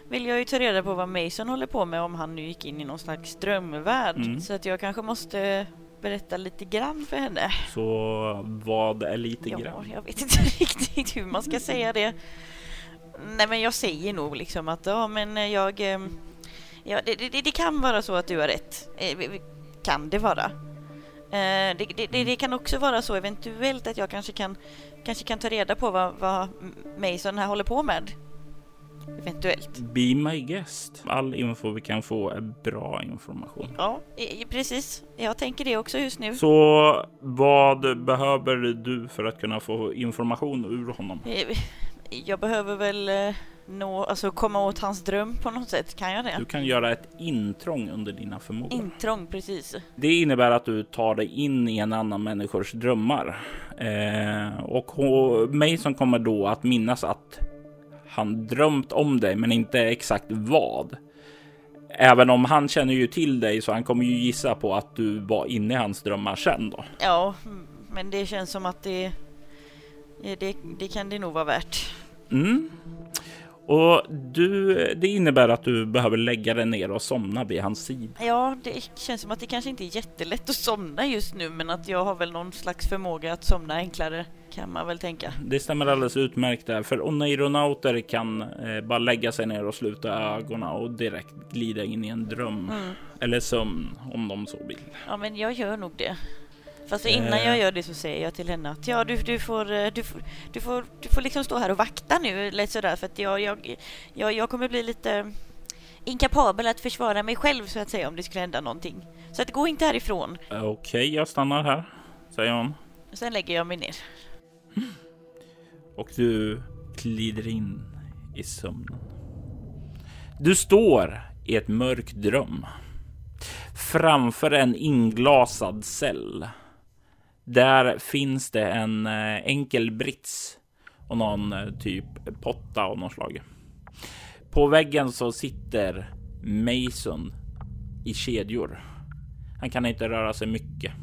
vill jag ju ta reda på vad Mason håller på med om han nu gick in i någon slags drömvärld. Mm. Så att jag kanske måste berätta lite grann för henne. Så vad är lite Ja, grann? jag vet inte [laughs] riktigt hur man ska säga det. Nej men jag säger nog liksom att ja men jag... ehm, Ja, det, det, det kan vara så att du har rätt. Eh, Kan det vara. Eh, Det, det, det, kan också vara så eventuellt att jag kanske kan, kanske kan ta reda på vad, vad Mason här håller på med. Eventuellt. Be my guest. All info vi kan få är bra information. Ja, eh, precis. Jag tänker det också just nu. Så vad behöver du för att kunna få information ur honom? Jag behöver väl eh, nå, alltså komma åt hans dröm på något sätt. Kan jag det? Du kan göra ett intrång under dina förmågor. Intrång, precis. Det innebär att du tar dig in i en annan människors drömmar. Eh, och hon- Mason kommer då att minnas att han drömt om dig, men inte exakt vad. Även om han känner ju till dig så han kommer ju gissa på att du var inne i hans drömmar sen då. Ja, mm, men det känns som att det, det, det kan det nog vara värt. Mm. Och du, det innebär att du behöver lägga dig ner och somna vid hans sida. Ja, det känns som att det kanske inte är jättelätt att somna just nu, men att jag har väl någon slags förmåga att somna enklare kan man väl tänka. Det stämmer alldeles utmärkt där, för oneironauter kan eh, bara lägga sig ner och sluta ögonen och direkt glida in i en dröm Mm. eller sömn om de så vill. Ja, men jag gör nog det. Fast innan Eh. jag gör det så säger jag till henne att ja, du, du, får, eh, du, får, du, får, du får liksom stå här och vakta nu, eller sådär, för att jag, jag, jag, jag kommer bli lite inkapabel att försvara mig själv så att säga om det skulle hända någonting. Så att gå inte härifrån. Eh, Okej, jag stannar här, säger hon. Sen lägger jag mig ner. och du glider in i sömnen. Du står i ett mörk dröm framför en inglasad cell. Där finns det en eh, enkel brits och någon eh, typ potta av något slag. På väggen så sitter Mason i kedjor. Han kan inte röra sig mycket.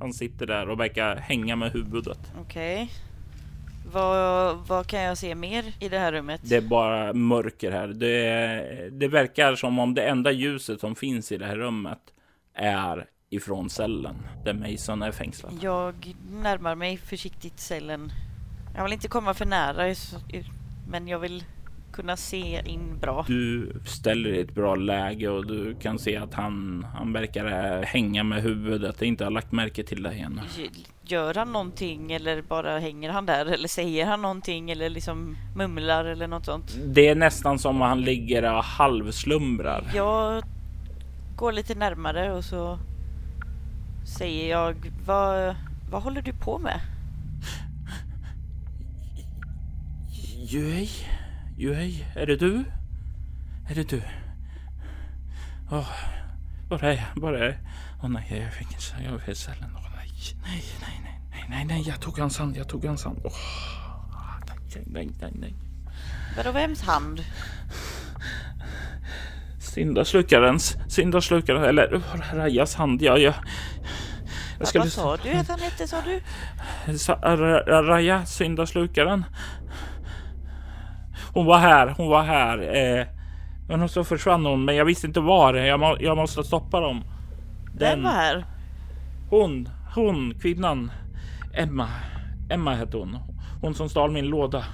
Han sitter där och verkar hänga med huvudet. Okej. Vad, vad kan jag se mer i det här rummet? Det är bara mörker här. Det, det verkar som om det enda ljuset som finns i det här rummet är ifrån cellen där Mason är fängslad. Jag närmar mig försiktigt cellen. Jag vill inte komma för nära, men jag vill kunna se in bra. Du ställer i ett bra läge och du kan se att han, han verkar hänga med huvudet. Inte har lagt märke till dig ännu. Gör han någonting eller bara hänger han där eller säger han någonting eller liksom mumlar eller något sånt? Det är nästan som att han ligger och halvslumrar. Jag går lite närmare och så säger jag vad, vad håller du på med? Juhej, Juhej, är det du? Är det du? Åh, var är jag? Var är jag? Åh nej, jag är i fängelse. Jag i cellen. Åh nej, nej, nej, nej, nej, nej, nej, jag tog hans hand, jag tog hans hand. Åh, nej, nej, nej, nej. Vadå vems hand? Syndaslukarens, syndaslukarens, eller Rajas hand. Ja, jag... Jag Vad sa du att han hette sa du? Raja, syndaslukaren. Hon var här, hon var här. Eh, men så försvann hon, men jag visste inte var. Jag, må, jag måste stoppa dem. Vem var här? Hon, hon, kvinnan. Emma. Emma hette hon. Hon som stal min låda.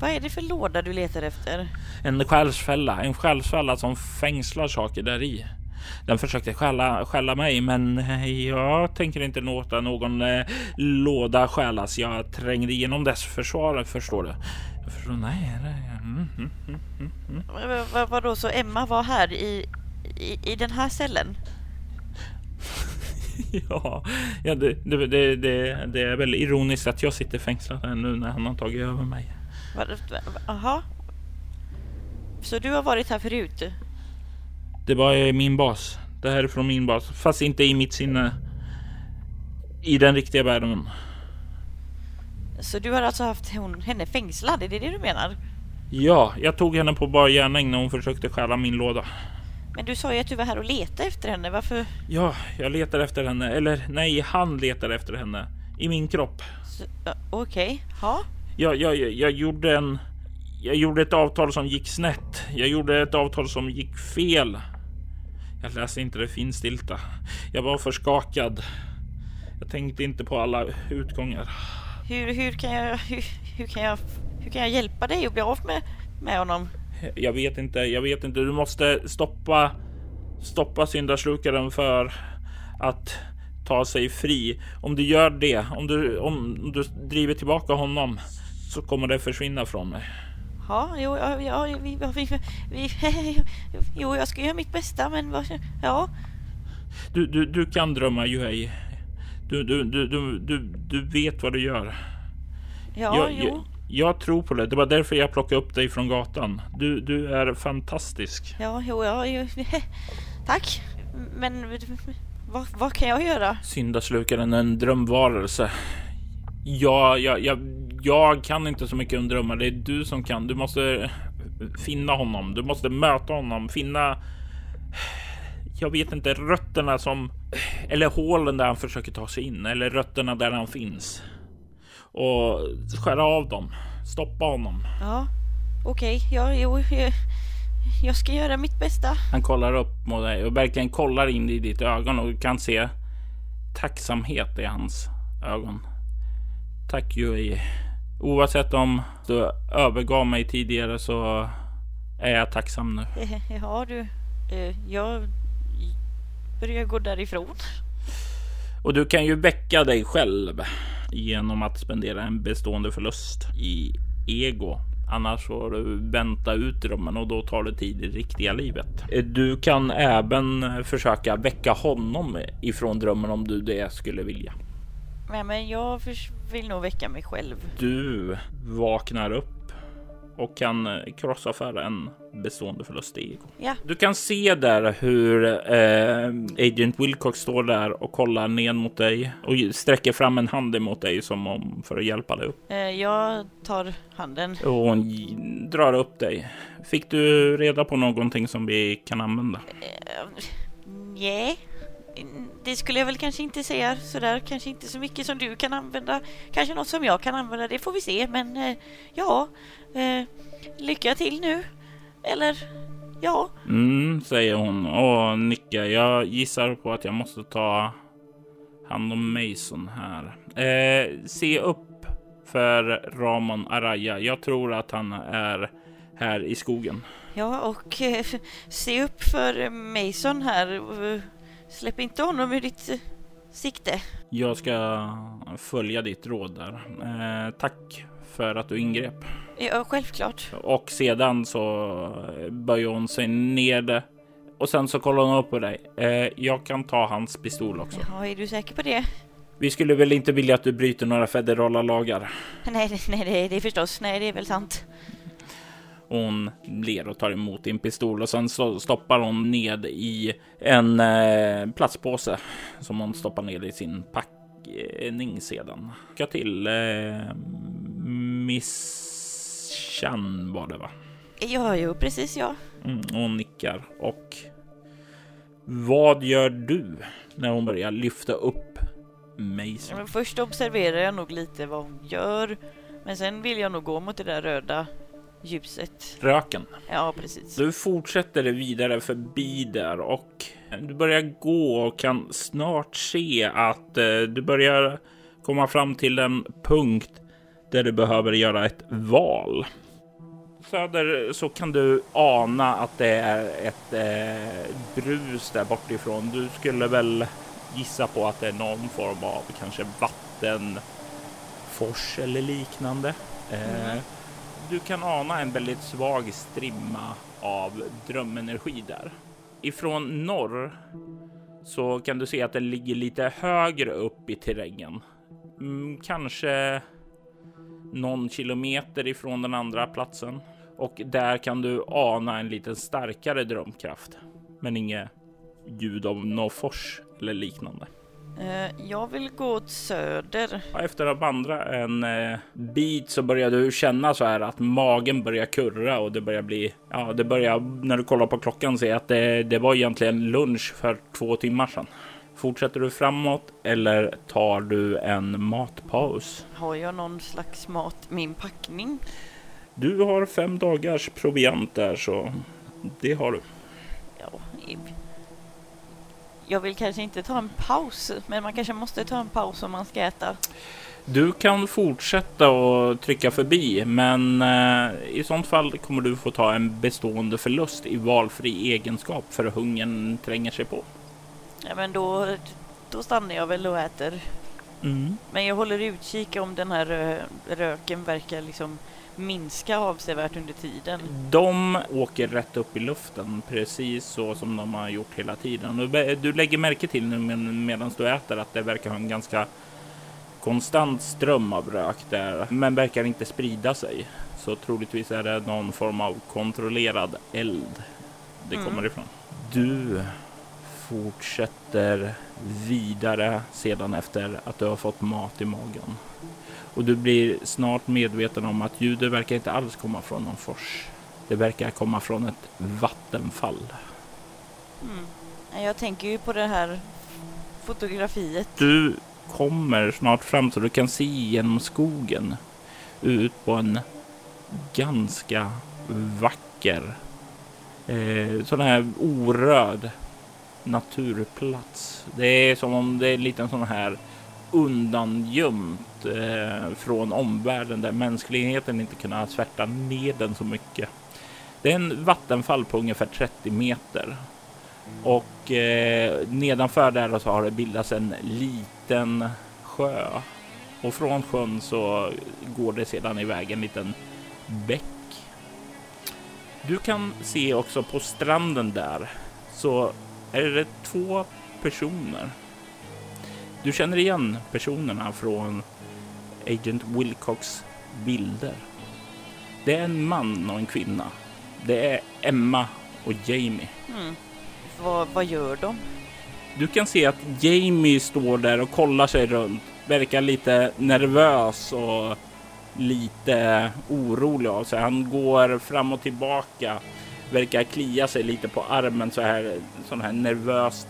Vad är det för låda du letar efter? En själsfälla, en själsfälla som fängslar saker där i. Den försökte stjäla, stjäla mig, men eh, jag tänker inte låta någon eh, låda stjälas. Jag trängde igenom dess försvar, förstår du. Jag förstår, nej, nej. Mm, mm, mm, mm, mm. Vad, vad, vadå, så Emma var här i, i, i den här cellen? [laughs] Ja, ja det, det, det, det, är väl ironiskt att jag sitter fängslad här nu när han har tagit över mig. Jaha? Så du har varit här förut? Det var eh, min bas. Det här är från min bas, fast inte i mitt sinne. I den riktiga världen. Så du har alltså haft hon, henne fängslad? Är det det du menar? Ja, jag tog henne på bar gärning när hon försökte stjäla min låda. Men du sa ju att du var här och letade efter henne. Varför? Ja, jag letar efter henne. Eller nej, han letar efter henne. I min kropp. ja, Okej, ja. Jag, jag, jag, jag gjorde en... Jag gjorde ett avtal som gick snett. Jag gjorde ett avtal som gick fel. Jag läste inte det finstilta. Jag var för skakad. Jag tänkte inte på alla utgångar. Hur, hur, kan jag, hur, hur, kan jag, hur kan jag hjälpa dig att bli av med, med honom? Jag vet inte, jag vet inte. Du måste stoppa, stoppa syndaslukaren för att ta sig fri. Om du gör det, om du, om du driver tillbaka honom så kommer det försvinna från mig. Ja, jo, ja, ja, vi, vi, vi, [laughs] jo, jag ska göra mitt bästa, men vad, ja. Du, du, du kan drömma Juhei. Du, du, du, du, du, du vet vad du gör. Ja, jag, jo. jag, jag tror på det. Det var därför jag plockade upp dig från gatan. Du, du är fantastisk. Ja, jo, ja, jo. [laughs] Tack. Men vad, vad kan jag göra? Syndaslukaren är en drömvarelse. Ja, jag, jag, jag kan inte så mycket om drömmar. Det är du som kan. Du måste finna honom. Du måste möta honom. Finna... Jag vet inte, rötterna som... Eller hålen där han försöker ta sig in. Eller rötterna där han finns. Och skära av dem. Stoppa honom. Ja, Okej, ja, jo, jag, jag ska göra mitt bästa. Han kollar upp mot dig och verkligen kollar in i ditt ögon och kan se tacksamhet i hans ögon. Tack Yui. Oavsett om du övergav mig tidigare så är jag tacksam nu. Eh, [laughs] Ja, du. eh, Jag börjar gå därifrån. Och du kan ju väcka dig själv genom att spendera en bestående förlust i ego. Annars får du vänta ut drömmen och då tar det tid i riktiga livet. Du kan även försöka väcka honom ifrån drömmen om du det skulle vilja. Nej, men jag vill nog väcka mig själv. Du vaknar upp och kan krossa för en bestående förlust i ego. Ja, Du kan se där hur eh, Agent Wilcox står där och kollar ner mot dig och sträcker fram en hand emot dig som om för att hjälpa dig upp. eh, jag tar handen. Och hon drar upp dig. Fick du reda på någonting som vi kan använda? Eh, Nej, det skulle jag väl kanske inte säga sådär. Kanske inte så mycket som du kan använda. Kanske något som jag kan använda, det får vi se. Men eh, ja, eh, lycka till nu. Eller ja, Mm, säger hon och nickar. Jag gissar på att jag måste ta hand om Mason här. Eh, se upp för Ramon Araya. Jag tror att han är här i skogen. ja och eh, se upp för Mason här. Släpp inte honom ur ditt eh, sikte. Jag ska följa ditt råd där. Eh, tack för att du ingrep. Ja, självklart. Och sedan så böjer hon sig ner. Och sen så kollar hon upp på dig. Eh, jag kan ta hans pistol också. Ja, är du säker på det? Vi skulle väl inte vilja att du bryter några federala lagar. Nej, nej, det, det är förstås. Nej, det är väl sant. Hon ler och tar emot din pistol och sen så stoppar hon ned i en eh, plastpåse som hon stoppar ner i sin packning sedan. Lycka till eh, Miss Chan var det va? Ja, jo, precis ja. Mm, och hon nickar och vad gör du när hon börjar lyfta upp Mason? Men först observerar jag nog lite vad hon gör. Men sen vill jag nog gå mot det där röda ljuset. Röken. Ja, precis. Du fortsätter vidare förbi där och du börjar gå och kan snart se att eh, du börjar komma fram till en punkt där du behöver göra ett val. Söder så kan du ana att det är ett eh, brus där bortifrån. Du skulle väl gissa på att det är någon form av kanske vattenfors eller liknande. Eh, du kan ana en väldigt svag strimma av drömenergi där. Ifrån norr så kan du se att den ligger lite högre upp i terrängen. Mm, kanske någon kilometer ifrån den andra platsen. Och där kan du ana en lite starkare drömkraft. Men inget ljud av någon fors eller liknande. Eh, jag vill gå åt söder. Efter att vandra en eh, bit så börjar du känna så här att magen börjar kurra och det börjar bli, ja, det börjar när du kollar på klockan se att det, det var egentligen lunch för två timmar sedan. Fortsätter du framåt eller tar du en matpaus? Har jag någon slags mat i min packning? Du har fem dagars proviant där så det har du. Ja, jag vill kanske inte ta en paus, men man kanske måste ta en paus om man ska äta. Du kan fortsätta och trycka förbi, men eh, i sånt fall kommer du få ta en bestående förlust i valfri egenskap för hungern tränger sig på. Ja, men då, då stannar jag väl och äter. Men jag håller utkik om den här rö- röken verkar liksom minska avsevärt under tiden. De åker rätt upp i luften, precis så som de har gjort hela tiden. Du, lägger märke till nu med- medan du äter att det verkar ha en ganska konstant ström av rök där, men verkar inte sprida sig. Så troligtvis är det någon form av kontrollerad eld det Mm. kommer ifrån. Du fortsätter vidare sedan efter att du har fått mat i magen. Och du blir snart medveten om att ljudet verkar inte alls komma från någon fors. Det verkar komma från ett vattenfall. Mm. Ja, Jag tänker ju på det här fotografiet. Du kommer snart fram så du kan se genom skogen ut på en ganska vacker eh, sån här orörd naturplats. Det är som om det är lite sån här undangömt eh, från omvärlden där mänskligheten inte kunnat svärta ner den så mycket. Det är en vattenfall på ungefär 30 meter och eh, nedanför där så har det bildats en liten sjö och från sjön så går det sedan iväg en liten bäck. Du kan se också på stranden där så är det två personer. Du känner igen personerna från Agent Wilcox bilder. Det är en man och en kvinna. Det är Emma och Jamie. Mm. Vad, vad gör de? Du kan se att Jamie står där och kollar sig runt. Verkar lite nervös och lite orolig av sig. Han går fram och tillbaka. Verkar klia sig lite på armen så här. Sån här nervöst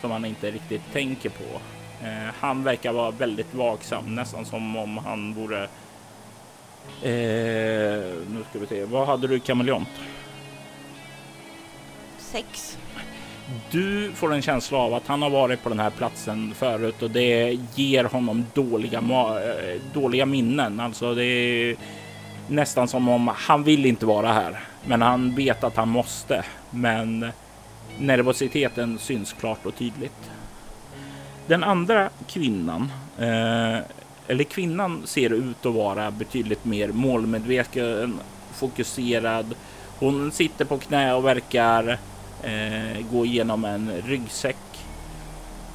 som han inte riktigt tänker på. Eh, han verkar vara väldigt vaksam, nästan som om han vore. Eh, nu ska vi se. Vad hade du kameleont? Sex. Du får en känsla av att han har varit på den här platsen förut och det ger honom dåliga, eh, dåliga minnen. Alltså det är nästan som om han vill inte vara här, men han vet att han måste. Men nervositeten syns klart och tydligt. Den andra kvinnan, eh, eller kvinnan ser ut att vara betydligt mer målmedveten, fokuserad. Hon sitter på knä och verkar eh, gå igenom en ryggsäck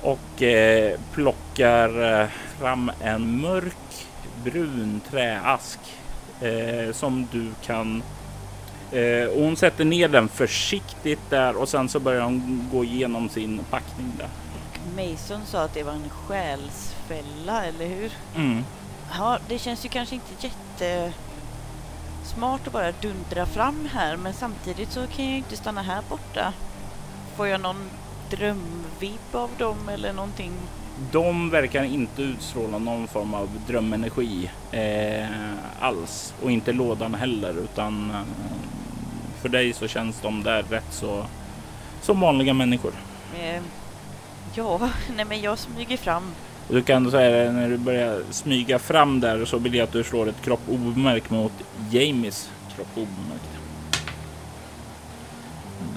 och eh, plockar eh, fram en mörk brun träask eh, som du kan eh, och hon sätter ner den försiktigt där och sen så börjar hon gå igenom sin packning där. Mason sa att det var en själsfälla, eller hur? Mm. Ja, det känns ju kanske inte jätte smart att bara dundra fram här men samtidigt så kan jag ju inte stanna här borta. Får jag någon drömvibb av dem eller någonting? De verkar inte utstråla någon form av drömenergi eh, alls och inte lådan heller utan eh, för dig så känns de där rätt så som vanliga människor. Eh, ja, [laughs] nej men jag smyger fram. Du kan säga när du börjar smyga fram där så vill jag att du slår ett kropp obemärkt mot Jamies kropp obemärkt.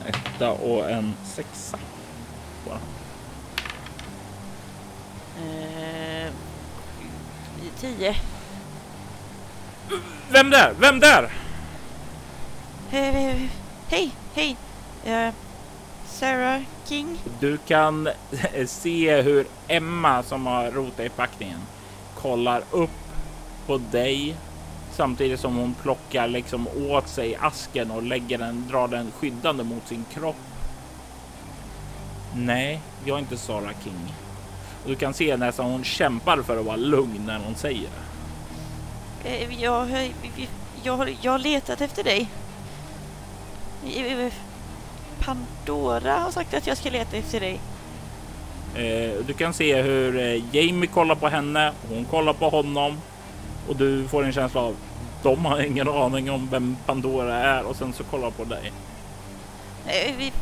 En etta och en sexa. Bara. Eh, tio. Vem där? Vem där? Eh, hej, hej. Eh, Sarah King. Du kan [laughs] se hur Emma som har rotat i packningen kollar upp på dig samtidigt som hon plockar liksom åt sig asken och lägger den, drar den skyddande mot sin kropp. Nej, jag är inte Sarah King. Och du kan se nästan hon kämpar för att vara lugn när hon säger det. Eh, jag, jag, jag, jag har letat efter dig. Pandora har sagt att jag ska leta efter dig. Eh, du kan se hur eh, Jamie kollar på henne, hon kollar på honom och du får en känsla av de har ingen aning om vem Pandora är och sen så kollar på dig. Eh, vi,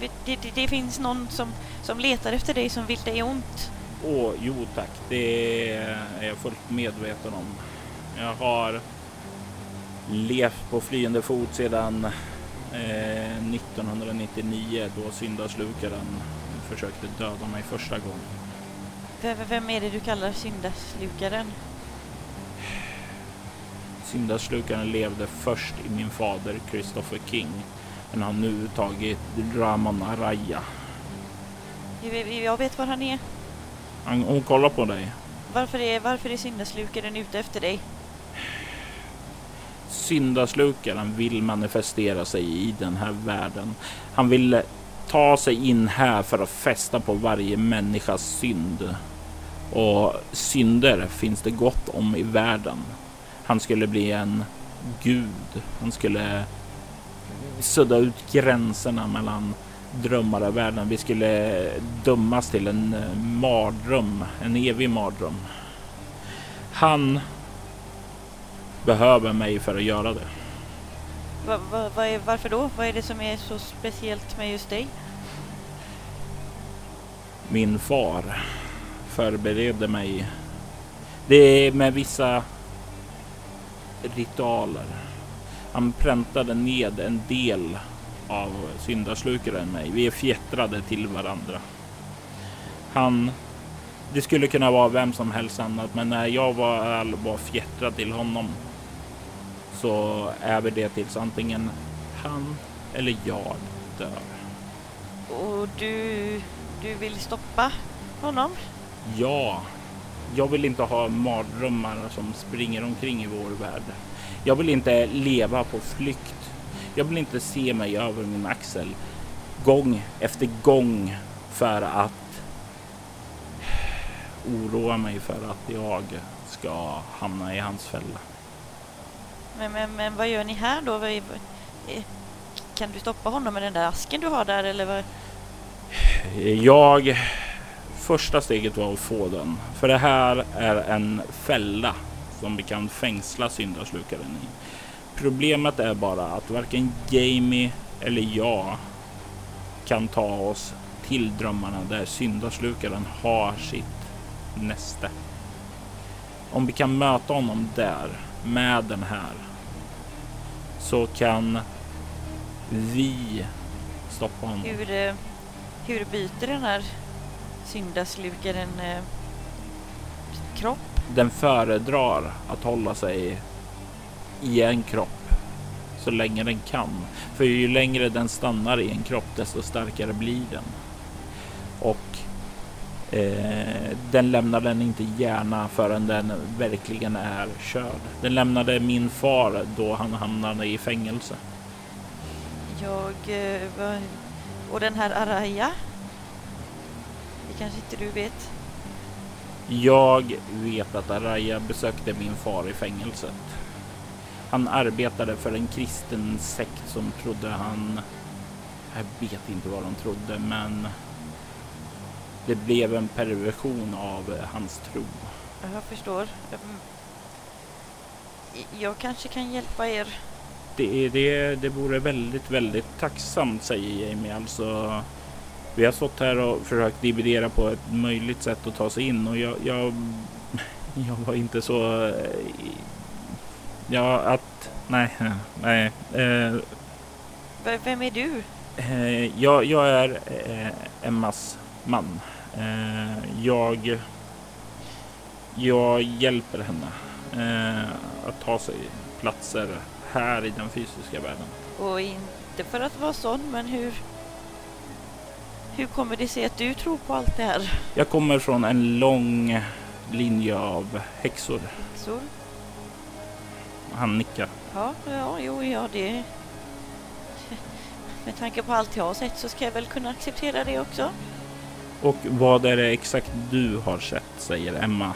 vi, det, det, det finns någon som, som letar efter dig som vill dig ont. Åh, jo tack, det är jag fullt medveten om. Jag har levt på flyende fot sedan eh, 1999 då syndaslukaren försökte döda mig första gången. Vem, vem är det du kallar syndaslukaren? Syndaslukaren levde först i min fader Christopher King, men har nu tagit Ramon Araya. Jag, jag vet var han är. Han, hon kollar på dig. Varför är, varför är syndaslukaren ute efter dig? Syndaslukaren vill manifestera sig i den här världen. Han vill ta sig in här för att fästa på varje människas synd. Och synder finns det gott om i världen. Han skulle bli en gud. Han skulle sudda ut gränserna mellan drömmar och världen. Vi skulle dömas till en mardröm, en evig mardröm. Han behöver mig för att göra det. Va, va, va är, varför då? Vad är det som är så speciellt med just dig? Min far förberedde mig. Det är med vissa ritualer. Han präntade ned en del av syndaslukaren mig. Vi är fjättrade till varandra. Han det skulle kunna vara vem som helst annat, men när jag var, var fjättrad till honom så är vi det tills antingen han eller jag dör. Och du, du vill stoppa honom? Ja, jag vill inte ha mardrömmar som springer omkring i vår värld. Jag vill inte leva på flykt. Jag vill inte se mig över min axel gång efter gång för att oroa mig för att jag ska hamna i hans fälla. Men, men, men vad gör ni här då? Vad, eh, kan du stoppa honom med den där asken du har där eller vad? Jag... Första steget var att få den. För det här är en fälla som vi kan fängsla syndaslukaren i. Problemet är bara att varken Jamie eller jag kan ta oss till drömmarna där syndaslukaren har sitt näste. Om vi kan möta honom där med den här så kan vi stoppa honom. Hur, eh, hur byter den här syndaslukaren eh, kropp? Den föredrar att hålla sig i en kropp så länge den kan. För ju längre den stannar i en kropp desto starkare blir den. Och Eh, den lämnar den inte gärna förrän den verkligen är körd. Den lämnade min far då han hamnade i fängelse. Jag... Eh, och den här Araya? Det kanske inte du vet? Jag vet att Araya besökte min far i fängelset. Han arbetade för en kristen sekt som trodde han... Jag vet inte vad de trodde, men det blev en perversion av eh, hans tro. Jag förstår. Ehm, jag kanske kan hjälpa er. Det, det, det vore väldigt, väldigt tacksamt, säger Jamie. Alltså, vi har stått här och försökt dividera på ett möjligt sätt att ta sig in och jag, jag, [laughs] jag var inte så... Eh, ja, att... Nej, nej. Eh, Vem är du? Eh, jag, jag är eh, Emmas man. Eh, jag, jag hjälper henne eh, att ta sig platser här i den fysiska världen. Och inte för att vara sån, men hur, hur kommer det sig att du tror på allt det här? Jag kommer från en lång linje av häxor. Häxor? Han nickar. Ja, ja, jo, ja, det... [laughs] Med tanke på allt jag har sett så ska jag väl kunna acceptera det också. Och vad är det exakt du har sett, säger Emma.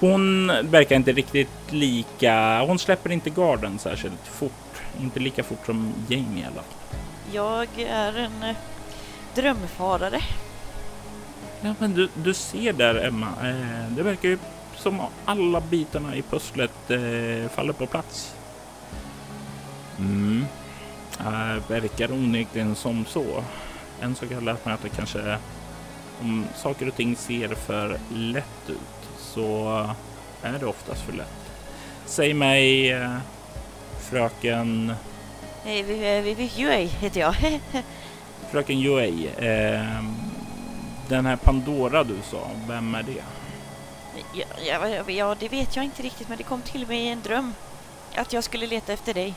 Hon verkar inte riktigt lika, hon släpper inte garden särskilt fort. Inte lika fort som Jamie i alla fall. Jag är en eh, drömfarare. Ja, men du, du ser där Emma, eh, det verkar ju som alla bitarna i pusslet eh, faller på plats. Mm. Verkar onekligen som så. En sak jag lärt mig att det kanske om saker och ting ser för lätt ut så är det oftast för lätt. Säg mig eh, fröken... Yuei heter jag. [laughs] fröken Yuei. Eh, den här Pandora du sa, vem är det? Ja, ja, ja, det vet jag inte riktigt men det kom till mig i en dröm. Att jag skulle leta efter dig.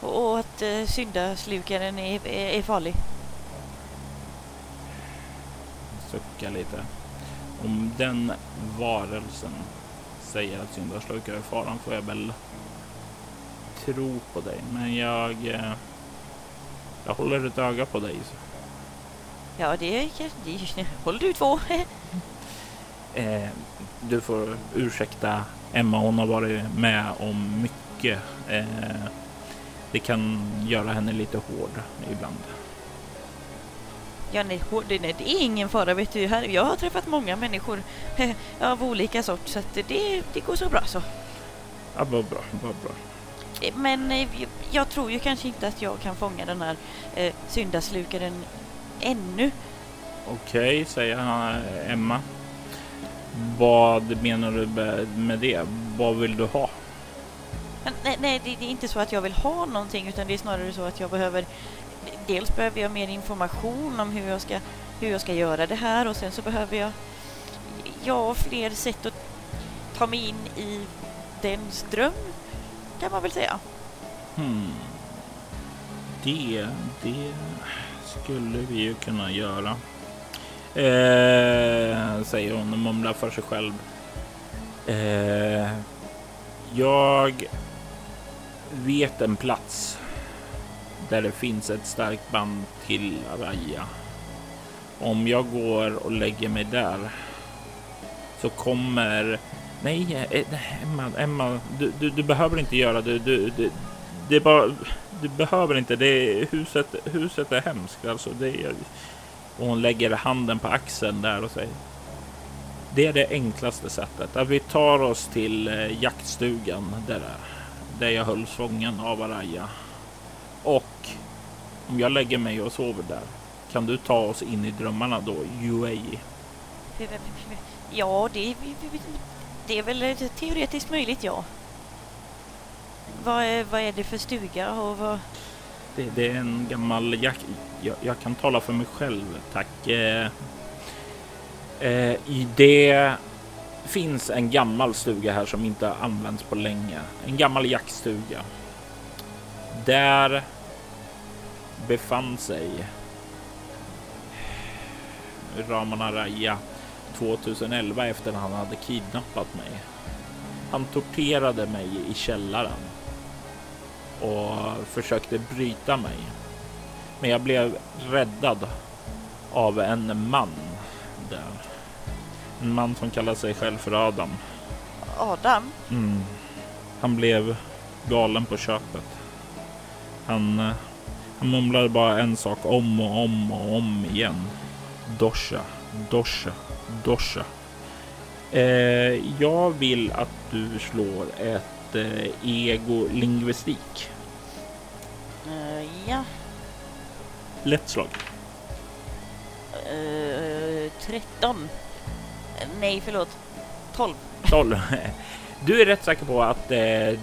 Och, att syndaslukaren är, är, är farlig sucka lite. Om den varelsen säger att syndaslukare är faran får jag väl tro på dig. Men jag, eh, jag håller ett öga på dig. Ja, det, det håller du två. [laughs] eh, du får ursäkta Emma, hon har varit med om mycket. Eh, det kan göra henne lite hård ibland. Ja, nej, nej, det är ingen fara vet du. Jag har träffat många människor [laughs] av olika sort så att det, det går så bra så. Ja, vad bra, vad bra. Eh, Men eh, jag tror ju kanske inte att jag kan fånga den här eh, syndaslukaren ännu. Okej, säger han, Emma. Vad menar du med- det? Vad vill du ha? Nej, nej det, det är inte så att jag vill ha någonting utan det är snarare så att jag behöver Dels behöver jag mer information om hur jag ska, hur jag ska göra det här och sen så behöver jag ja, fler sätt att ta mig in i dens dröm kan man väl säga. Hmm. Det, det skulle vi ju kunna göra. Eh, säger hon och mumlar för sig själv. Eh, jag vet en plats där det finns ett starkt band till Araya. Om jag går och lägger mig där så kommer... Eh, eh, nej, Emma, Emma du, du, du behöver inte göra det. Du, du, det är bara... Du behöver inte. Det är, huset, huset är hemskt. Alltså, det är, och hon lägger handen på axeln där och säger. Det är det enklaste sättet. Att vi tar oss till eh, jaktstugan där, där jag höll fången av Araya. Och om jag lägger mig och sover där kan du ta oss in i drömmarna då, UAE. Ja, det, det är väl teoretiskt möjligt, ja. Vad är, vad är det för stuga och vad... Det, det är en gammal jack. Jag, jag kan tala för mig själv, tack. Eh, eh, det finns en gammal stuga här som inte har använts på länge. En gammal jaktstuga. Där befann sig Ramana Raja 2011 efter att han hade kidnappat mig. Han torterade mig i källaren och försökte bryta mig. Men jag blev räddad av en man där. En man som kallar sig själv för Adam. Adam? Mm. Han blev galen på köpet. Han, eh, han mumlade bara en sak om och om och om igen. Dosha, dosha, dosha. Eh, jag vill att du slår ett eh, ego-lingvistik. Eh, ja. Lätt slag. Eh, 13. Eh, nej, förlåt. 12. 12. [laughs] Du är rätt säker på att eh,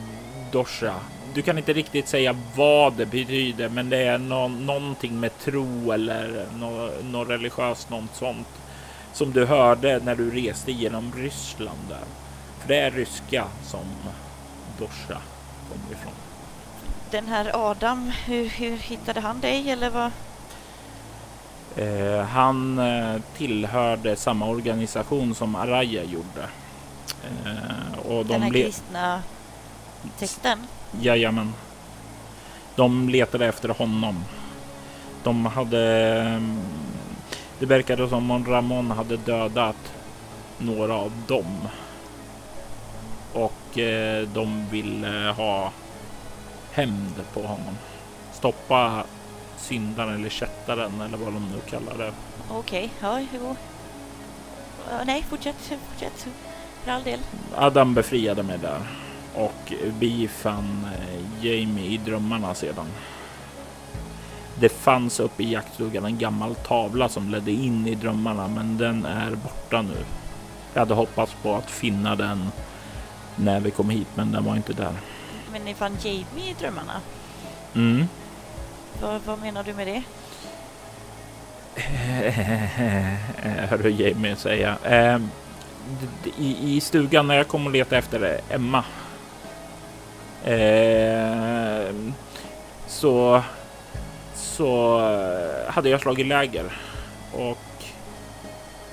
dosha. Du kan inte riktigt säga vad det betyder, men det är nå någonting med tro eller något nå religiöst, något sånt som du hörde när du reste genom Ryssland där. För det är ryska som dosha kommer ifrån. Den här Adam, hur, hur hittade han dig eller vad? Eh, han eh, tillhörde samma organisation som Araya gjorde. Eh, och de Den här kristna sekten? Jajamän. De letade efter honom. De hade... Det verkade som om Ramon hade dödat några av dem. Och eh, de ville ha hämnd på honom. Stoppa syndaren eller kättaren eller vad de nu kallar det. Okej, ja, jo. Ja, nej, fortsätt, fortsätt. För all del. Adam befriade mig där och vi fann eh, Jamie i drömmarna sedan. Det fanns uppe i jaktstugan en gammal tavla som ledde in i drömmarna, men den är borta nu. Jag hade hoppats på att finna den när vi kom hit, men den var inte där. Men ni fann Jamie i drömmarna? Mm. Vad, vad menar du med det? [laughs] Hör du Jamie säga. Eh, d- i, I stugan när jag kom och letade efter Emma. Eh, så, så eh, hade jag slagit läger och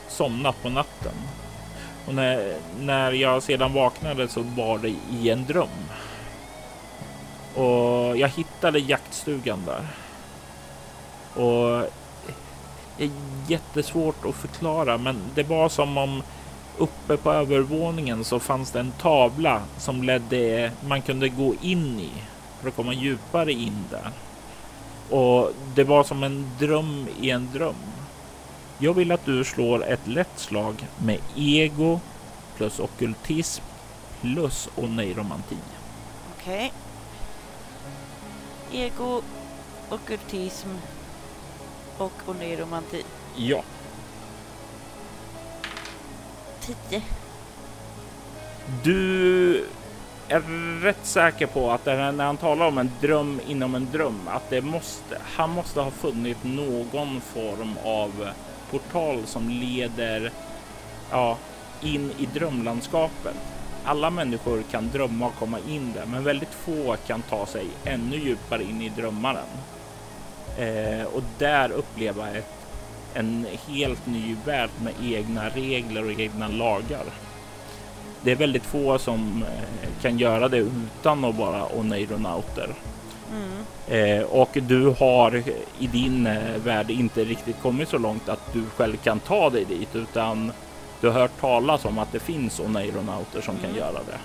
somnat på natten. Och när, när jag sedan vaknade så var det i en dröm. Och jag hittade jaktstugan där. Och det är jättesvårt att förklara, men det var som om uppe på övervåningen så fanns det en tavla som ledde man kunde gå in i för att komma djupare in där. Och det var som en dröm i en dröm. Jag vill att du slår ett lätt slag med ego plus okultism plus oneiromanti. Okej. ego, ockultism och oneiromanti. Ja. 10. Du är rätt säker på att det här, när han talar om en dröm inom en dröm, att det måste, han måste ha funnit någon form av portal som leder ja, in i drömlandskapet. Alla människor kan drömma och komma in där, men väldigt få kan ta sig ännu djupare in i drömmaren eh, och där uppleva ett, en helt ny värld med egna regler och egna lagar. Det är väldigt få som eh, kan göra det utan att vara oneironauter. Mm. Eh, och du har i din eh, värld inte riktigt kommit så långt att du själv kan ta dig dit utan du har hört talas om att det finns oneironauter som kan Mm. göra det.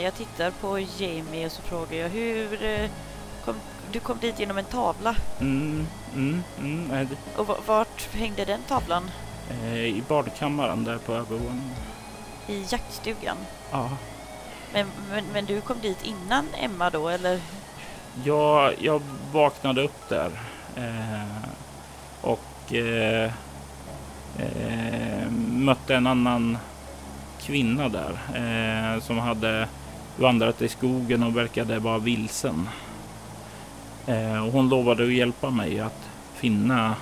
Jag tittar på Jamie och så frågar jag hur kom, du kom dit genom en tavla Mm, mm, mm, och va- vart hängde den tavlan? eh, I badkammaren där på övervåningen. I jaktstugan. Ja. Men, men, men du kom dit innan Emma då eller? Jag, jag vaknade upp där eh, och eh, eh, mötte en annan kvinna där eh, som hade vandrat i skogen och verkade vara vilsen. Eh, och hon lovade att hjälpa mig att finna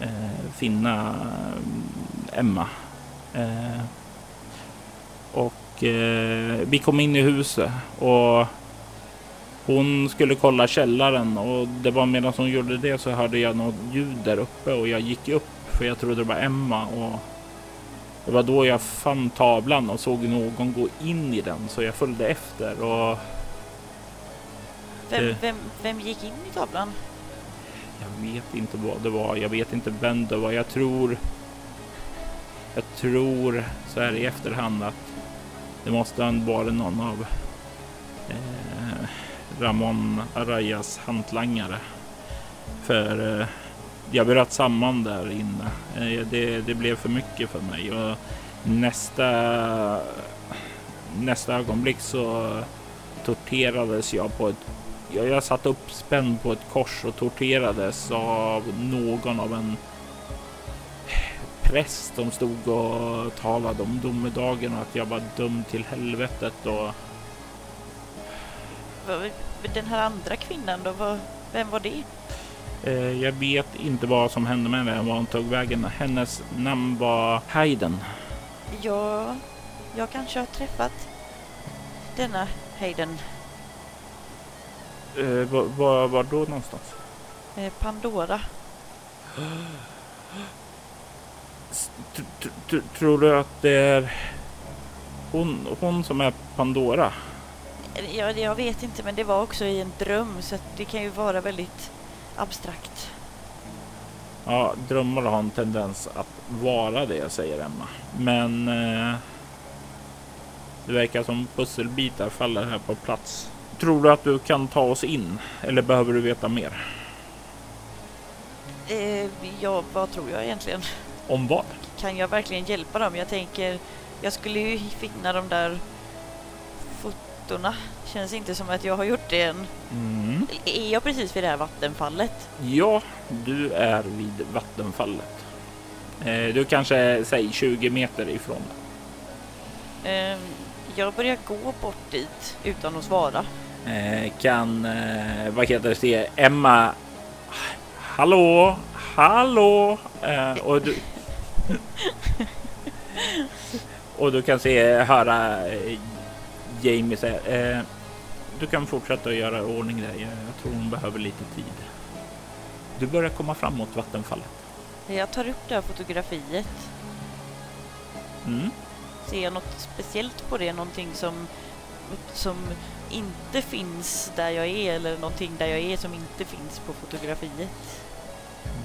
eh, finna mm, Emma. Eh, och eh, vi kom in i huset och hon skulle kolla källaren och det var medan hon gjorde det så hörde jag något ljud där uppe och jag gick upp för jag trodde det var Emma och det var då jag fann tavlan och såg någon gå in i den så jag följde efter och vem, Eh. vem, vem gick in i tavlan? jag vet inte vad det var. Jag vet inte vem det var. Jag tror. Jag tror så här i efterhand att det måste ha varit någon av eh, Ramon Arayas hantlangare. För eh, jag bröt samman där inne. Eh, det, det blev för mycket för mig och nästa nästa ögonblick så torterades jag på ett jag, jag satt uppspänd på ett kors och torterades av någon av en präst som stod och talade om domedagen och att jag var dömd till helvetet och Den här andra kvinnan då? Vem var det? eh, jag vet inte vad som hände med henne, var hon tog vägen. Hennes namn var Hayden. Ja, jag kanske har träffat denna Hayden. Eh, var, var, var då någonstans? Eh, Pandora. Tr- tr- tr- Tror du att det är hon, hon som är Pandora? Eh, Ja, jag vet inte, men det var också i en dröm så det kan ju vara väldigt abstrakt. Ja, drömmar har en tendens att vara det, säger Emma. Men eh, det verkar som pusselbitar faller här på plats. Tror du att du kan ta oss in? Eller behöver du veta mer? Eh, ja, vad tror jag egentligen? Om vad? Kan jag verkligen hjälpa dem? Jag tänker, jag skulle ju finna de där fotona. Känns inte som att jag har gjort det än. Mm. Är jag precis vid det här vattenfallet? Ja, du är vid vattenfallet. Eh, du kanske säg 20 meter ifrån. Eh, jag börjar gå bort dit utan att svara. Eh, kan, eh, vad heter det, se Emma. Hallå, hallå. Eh, och du. och du kan se, höra Jamie säga. Du kan fortsätta att göra ordning där. Jag, tror hon behöver lite tid. Du börjar komma framåt vattenfallet. Jag tar upp det här fotografiet. Mm. Ser jag något speciellt på det? Någonting som, som inte finns där jag är eller någonting där jag är som inte finns på fotografiet?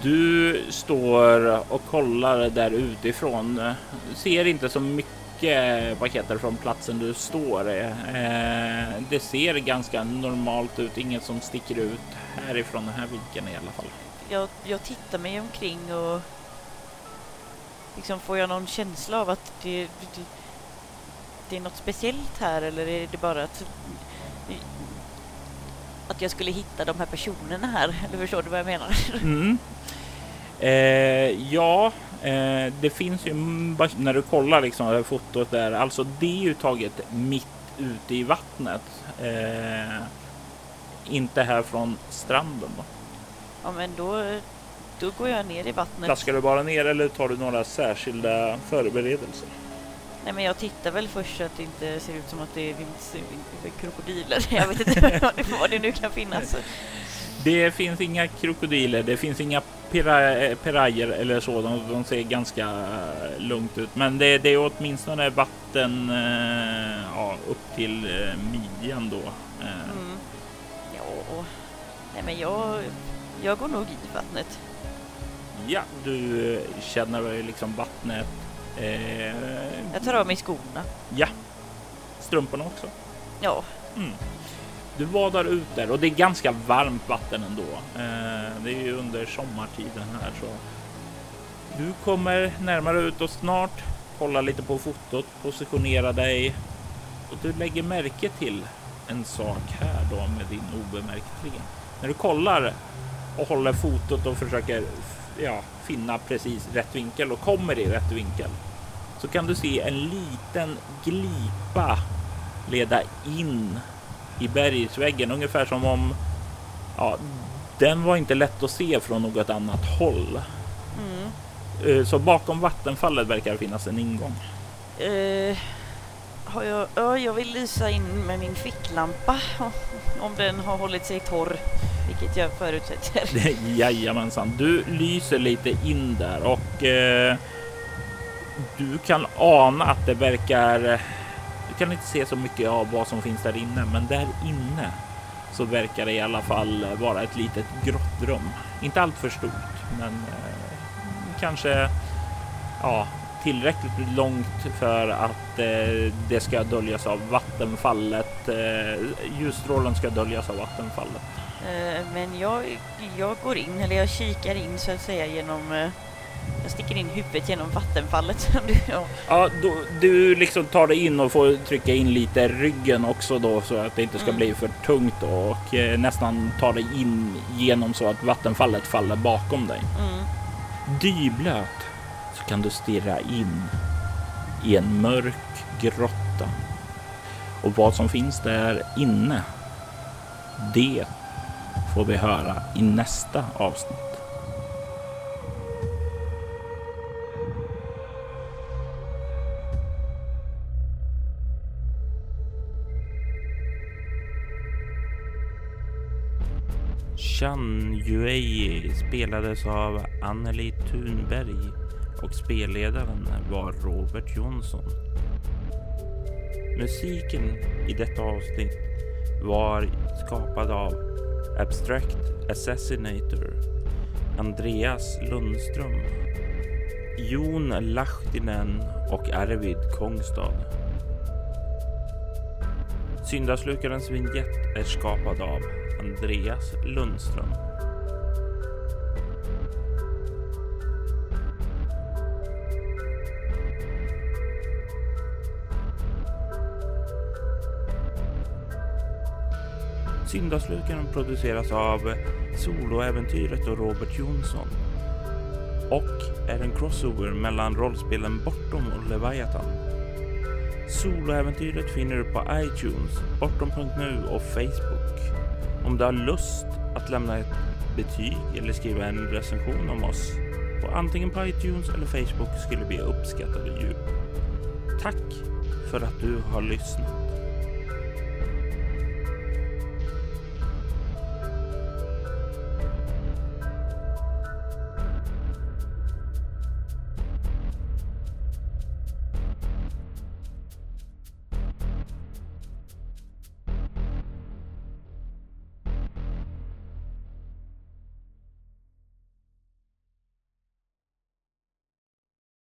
Du står och kollar där utifrån. Ser inte så mycket paketer från platsen du står. Eh, det ser ganska normalt ut, inget som sticker ut härifrån den här vinkeln i alla fall. Jag, jag tittar mig omkring och liksom får jag någon känsla av att det, det, det är något speciellt här eller är det bara att att jag skulle hitta de här personerna här. [laughs] Eller förstår du vad jag menar? Mm. Eh, ja, eh, det finns ju när du kollar liksom det här fotot där. Alltså det är ju taget mitt ute i vattnet. Eh, inte här från stranden. Då. Ja, men då, då går jag ner i vattnet. Plaskar du bara ner eller tar du några särskilda förberedelser? Nej, men jag tittar väl först så att det inte ser ut som att det finns krokodiler. [laughs] Jag vet inte vad det nu kan finnas. Det finns inga krokodiler, det finns inga pirajer eller så. De, de ser ganska eh, lugnt ut, men det, det är åtminstone vatten eh, ja, upp till eh, midjan då. Mm. Ja, nej, men jag, jag går nog i vattnet. Ja, du känner liksom vattnet. Eh, jag tar av mig skorna. Ja, strumporna också. Ja. Mm. Du vadar ut där och det är ganska varmt vatten ändå. Eh, det är ju under sommartiden här så. Du kommer närmare ut och snart kolla lite på fotot, positionera dig och du lägger märke till en sak här då med din obemärktligen. När du kollar och håller fotot och försöker ja, finna precis rätt vinkel och kommer i rätt vinkel så kan du se en liten glipa leda in i bergsväggen, ungefär som om ja, den var inte lätt att se från något annat håll. Mm. Eh, så bakom vattenfallet verkar det finnas en ingång. Uh, har jag, ja, jag vill lysa in med min ficklampa [laughs] om den har hållit sig torr, vilket jag förutsätter. [laughs] Jajamensan, du lyser lite in där och eh, du kan ana att det verkar Du kan inte se så mycket av vad som finns där inne, men där inne så verkar det i alla fall vara ett litet grottrum. Inte allt för stort, men eh, kanske ja, tillräckligt långt för att eh, det ska döljas av vattenfallet. Eh, ljusstrålen ska döljas av vattenfallet. Eh, men jag, jag går in, eller jag kikar in så att säga genom eh, jag sticker in huvudet genom vattenfallet. [laughs] ja, ja då, du liksom tar dig in och får trycka in lite ryggen också då så att det inte ska mm. bli för tungt då, och eh, nästan ta dig in genom så att vattenfallet faller bakom dig. Mm. Dyblöt så kan du stirra in i en mörk grotta. Och vad som finns där inne, det får vi höra i nästa avsnitt. Chan Yuei spelades av Anneli Thunberg och spelledaren var Robert Jonsson. Musiken i detta avsnitt var skapad av Abstract Assassinator, Andreas Lundström, Jon Lahtinen och Arvid Kongstad. Syndaslukarens vignett är skapad av Andreas Lundström. Syndaslukaren produceras av Soloäventyret och Robert Jonsson och är en crossover mellan rollspelen Bortom och Leviathan. Soloäventyret finner du på iTunes, Bortom.nu och Facebook. Om du har lust att lämna ett betyg eller skriva en recension om oss på antingen på iTunes eller Facebook skulle vi uppskatta det djupt. Tack för att du har lyssnat.